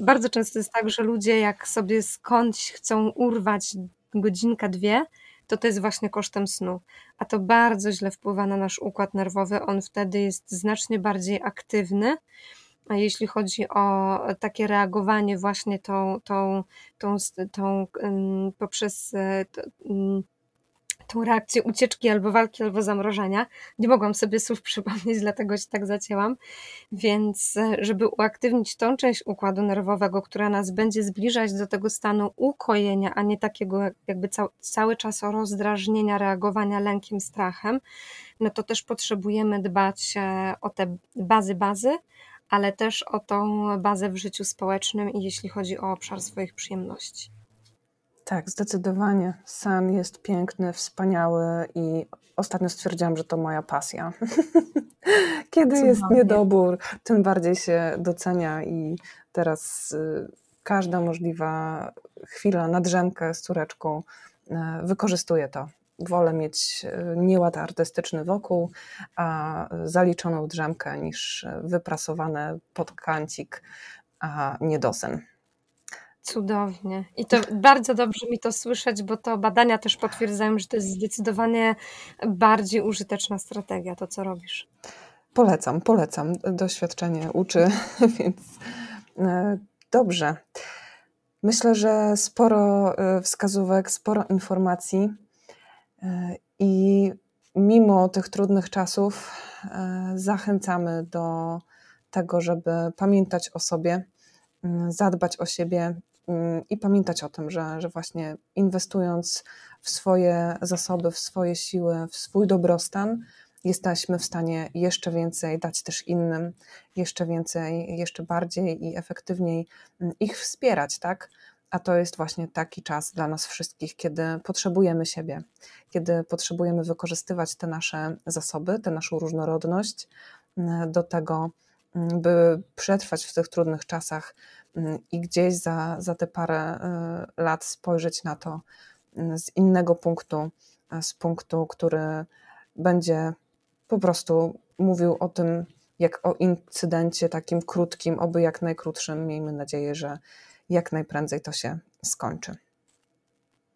bardzo często jest tak, że ludzie jak sobie skądś chcą urwać godzinkę, dwie, to to jest właśnie kosztem snu. A to bardzo źle wpływa na nasz układ nerwowy. On wtedy jest znacznie bardziej aktywny. A jeśli chodzi o takie reagowanie właśnie tą, tą, tą, tą, poprzez e, tą reakcję ucieczki albo walki, albo zamrożenia. Nie mogłam sobie słów przypomnieć, dlatego się tak zacięłam. Więc, e, żeby uaktywnić tą część układu nerwowego, która nas będzie zbliżać do tego stanu ukojenia, a nie takiego jakby cał, cały czas rozdrażnienia, reagowania lękiem, strachem, no to też potrzebujemy dbać e, o te bazy, bazy, ale też o tą bazę w życiu społecznym i jeśli chodzi o obszar swoich przyjemności. Tak, zdecydowanie. Sen jest piękny, wspaniały i ostatnio stwierdziłam, że to moja pasja. Kiedy jest niedobór, tym bardziej się docenia i teraz y, każda możliwa chwila na drzemkę z córeczką y, wykorzystuję to. Wolę mieć y, nieład artystyczny wokół, a zaliczoną drzemkę niż wyprasowane pod kancik, a niedosen. Cudownie. I to bardzo dobrze mi to słyszeć, bo to badania też potwierdzają, że to jest zdecydowanie bardziej użyteczna strategia, to co robisz. Polecam, polecam. Doświadczenie uczy, więc e, dobrze. Myślę, że sporo e, wskazówek, sporo informacji e, i mimo tych trudnych czasów zachęcamy do tego, żeby pamiętać o sobie, zadbać o siebie i pamiętać o tym, że, że właśnie inwestując w swoje zasoby, w swoje siły, w swój dobrostan, jesteśmy w stanie jeszcze więcej dać też innym, jeszcze więcej, jeszcze bardziej i efektywniej mm, ich wspierać, tak? A to jest właśnie taki czas dla nas wszystkich, kiedy potrzebujemy siebie, kiedy potrzebujemy wykorzystywać te nasze zasoby, tę naszą różnorodność mm, do tego, by przetrwać w tych trudnych czasach, Mm, i gdzieś za, za te parę y, lat spojrzeć na to mm, z innego punktu, z punktu, który będzie po prostu mówił o tym, jak o incydencie takim krótkim, oby jak najkrótszym. Miejmy nadzieję, że jak najprędzej to się skończy.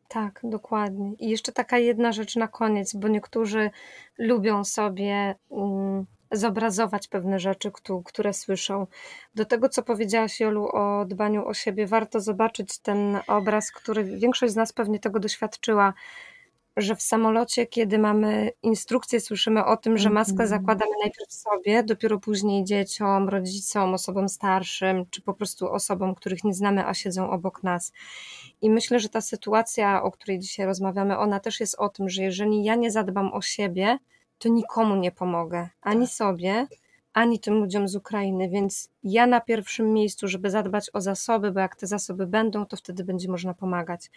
Tak, dokładnie. I jeszcze taka jedna rzecz na koniec, bo niektórzy lubią sobie. Um, zobrazować pewne rzeczy, które słyszą. Do tego, co powiedziałaś, Jolu, o dbaniu o siebie, warto zobaczyć ten obraz, który większość z nas pewnie tego doświadczyła, że w samolocie, kiedy mamy instrukcję, słyszymy o tym, że maskę mhm. zakładamy najpierw sobie, dopiero później dzieciom, rodzicom, osobom starszym, czy po prostu osobom, których nie znamy, a siedzą obok nas. I myślę, że ta sytuacja, o której dzisiaj rozmawiamy, ona też jest o tym, że jeżeli ja nie zadbam o siebie, to nikomu nie pomogę, ani tak. sobie, ani tym ludziom z Ukrainy, więc ja na pierwszym miejscu, żeby zadbać o zasoby, bo jak te zasoby będą, to wtedy będzie można pomagać.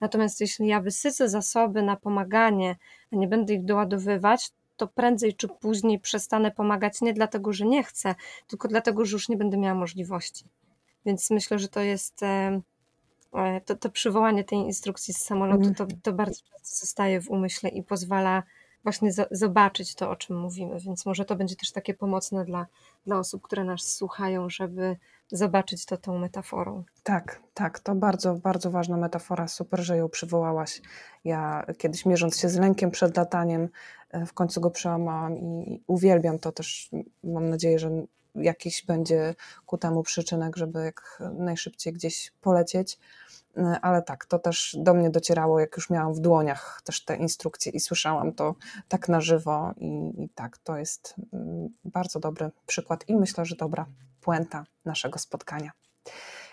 Natomiast jeśli ja wysycę zasoby na pomaganie, a nie będę ich doładowywać, to prędzej czy później przestanę pomagać nie dlatego, że nie chcę, tylko dlatego, że już nie będę miała możliwości. Więc myślę, że to jest e, e, to, to przywołanie tej instrukcji z samolotu, to, to bardzo często zostaje w umyśle i pozwala właśnie zobaczyć to, o czym mówimy. Więc może to będzie też takie pomocne dla, dla osób, które nas słuchają, żeby zobaczyć to tą metaforą. Tak, tak, to bardzo, bardzo ważna metafora. Super, że ją przywołałaś. Ja kiedyś mierząc się z lękiem przed lataniem, e, w końcu go przełamałam i uwielbiam to też. Mam nadzieję, że jakiś będzie ku temu przyczynek, żeby jak najszybciej gdzieś polecieć. E, ale tak, to też do mnie docierało, jak już miałam w dłoniach też te instrukcje i słyszałam to tak na żywo. I, i tak, to jest mm, bardzo dobry przykład i myślę, że dobra puenta naszego spotkania.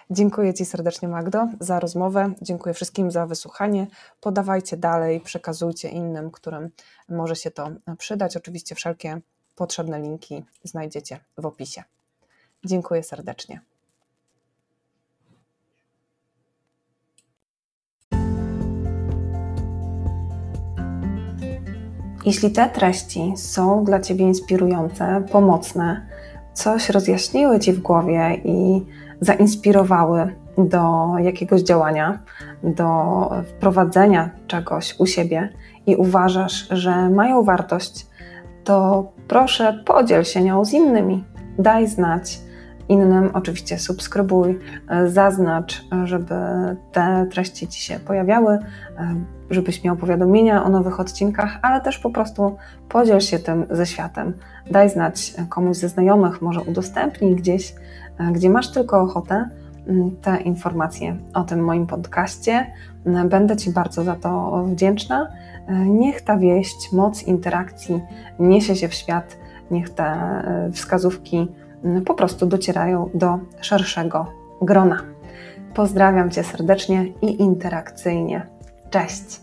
Dziękuję Ci serdecznie, Magdo, za rozmowę. Dziękuję wszystkim za wysłuchanie. Podawajcie dalej, przekazujcie innym, którym może się to przydać. Oczywiście wszelkie potrzebne linki znajdziecie w opisie. Dziękuję serdecznie. Jeśli te treści są dla Ciebie inspirujące, pomocne, coś rozjaśniły Ci w głowie i zainspirowały do jakiegoś działania, do wprowadzenia czegoś u siebie i uważasz, że mają wartość, to proszę podziel się nią z innymi. Daj znać innym, oczywiście subskrybuj, zaznacz, żeby te treści Ci się pojawiały, żebyś miał powiadomienia o nowych odcinkach, ale też po prostu podziel się tym ze światem. Daj znać komuś ze znajomych, może udostępnij gdzieś, gdzie masz tylko ochotę te informacje o tym moim podcaście. Będę Ci bardzo za to wdzięczna. Niech ta wieść, moc interakcji niesie się w świat, niech te e, wskazówki po prostu docierają do szerszego grona. Pozdrawiam Cię serdecznie i interakcyjnie. Cześć!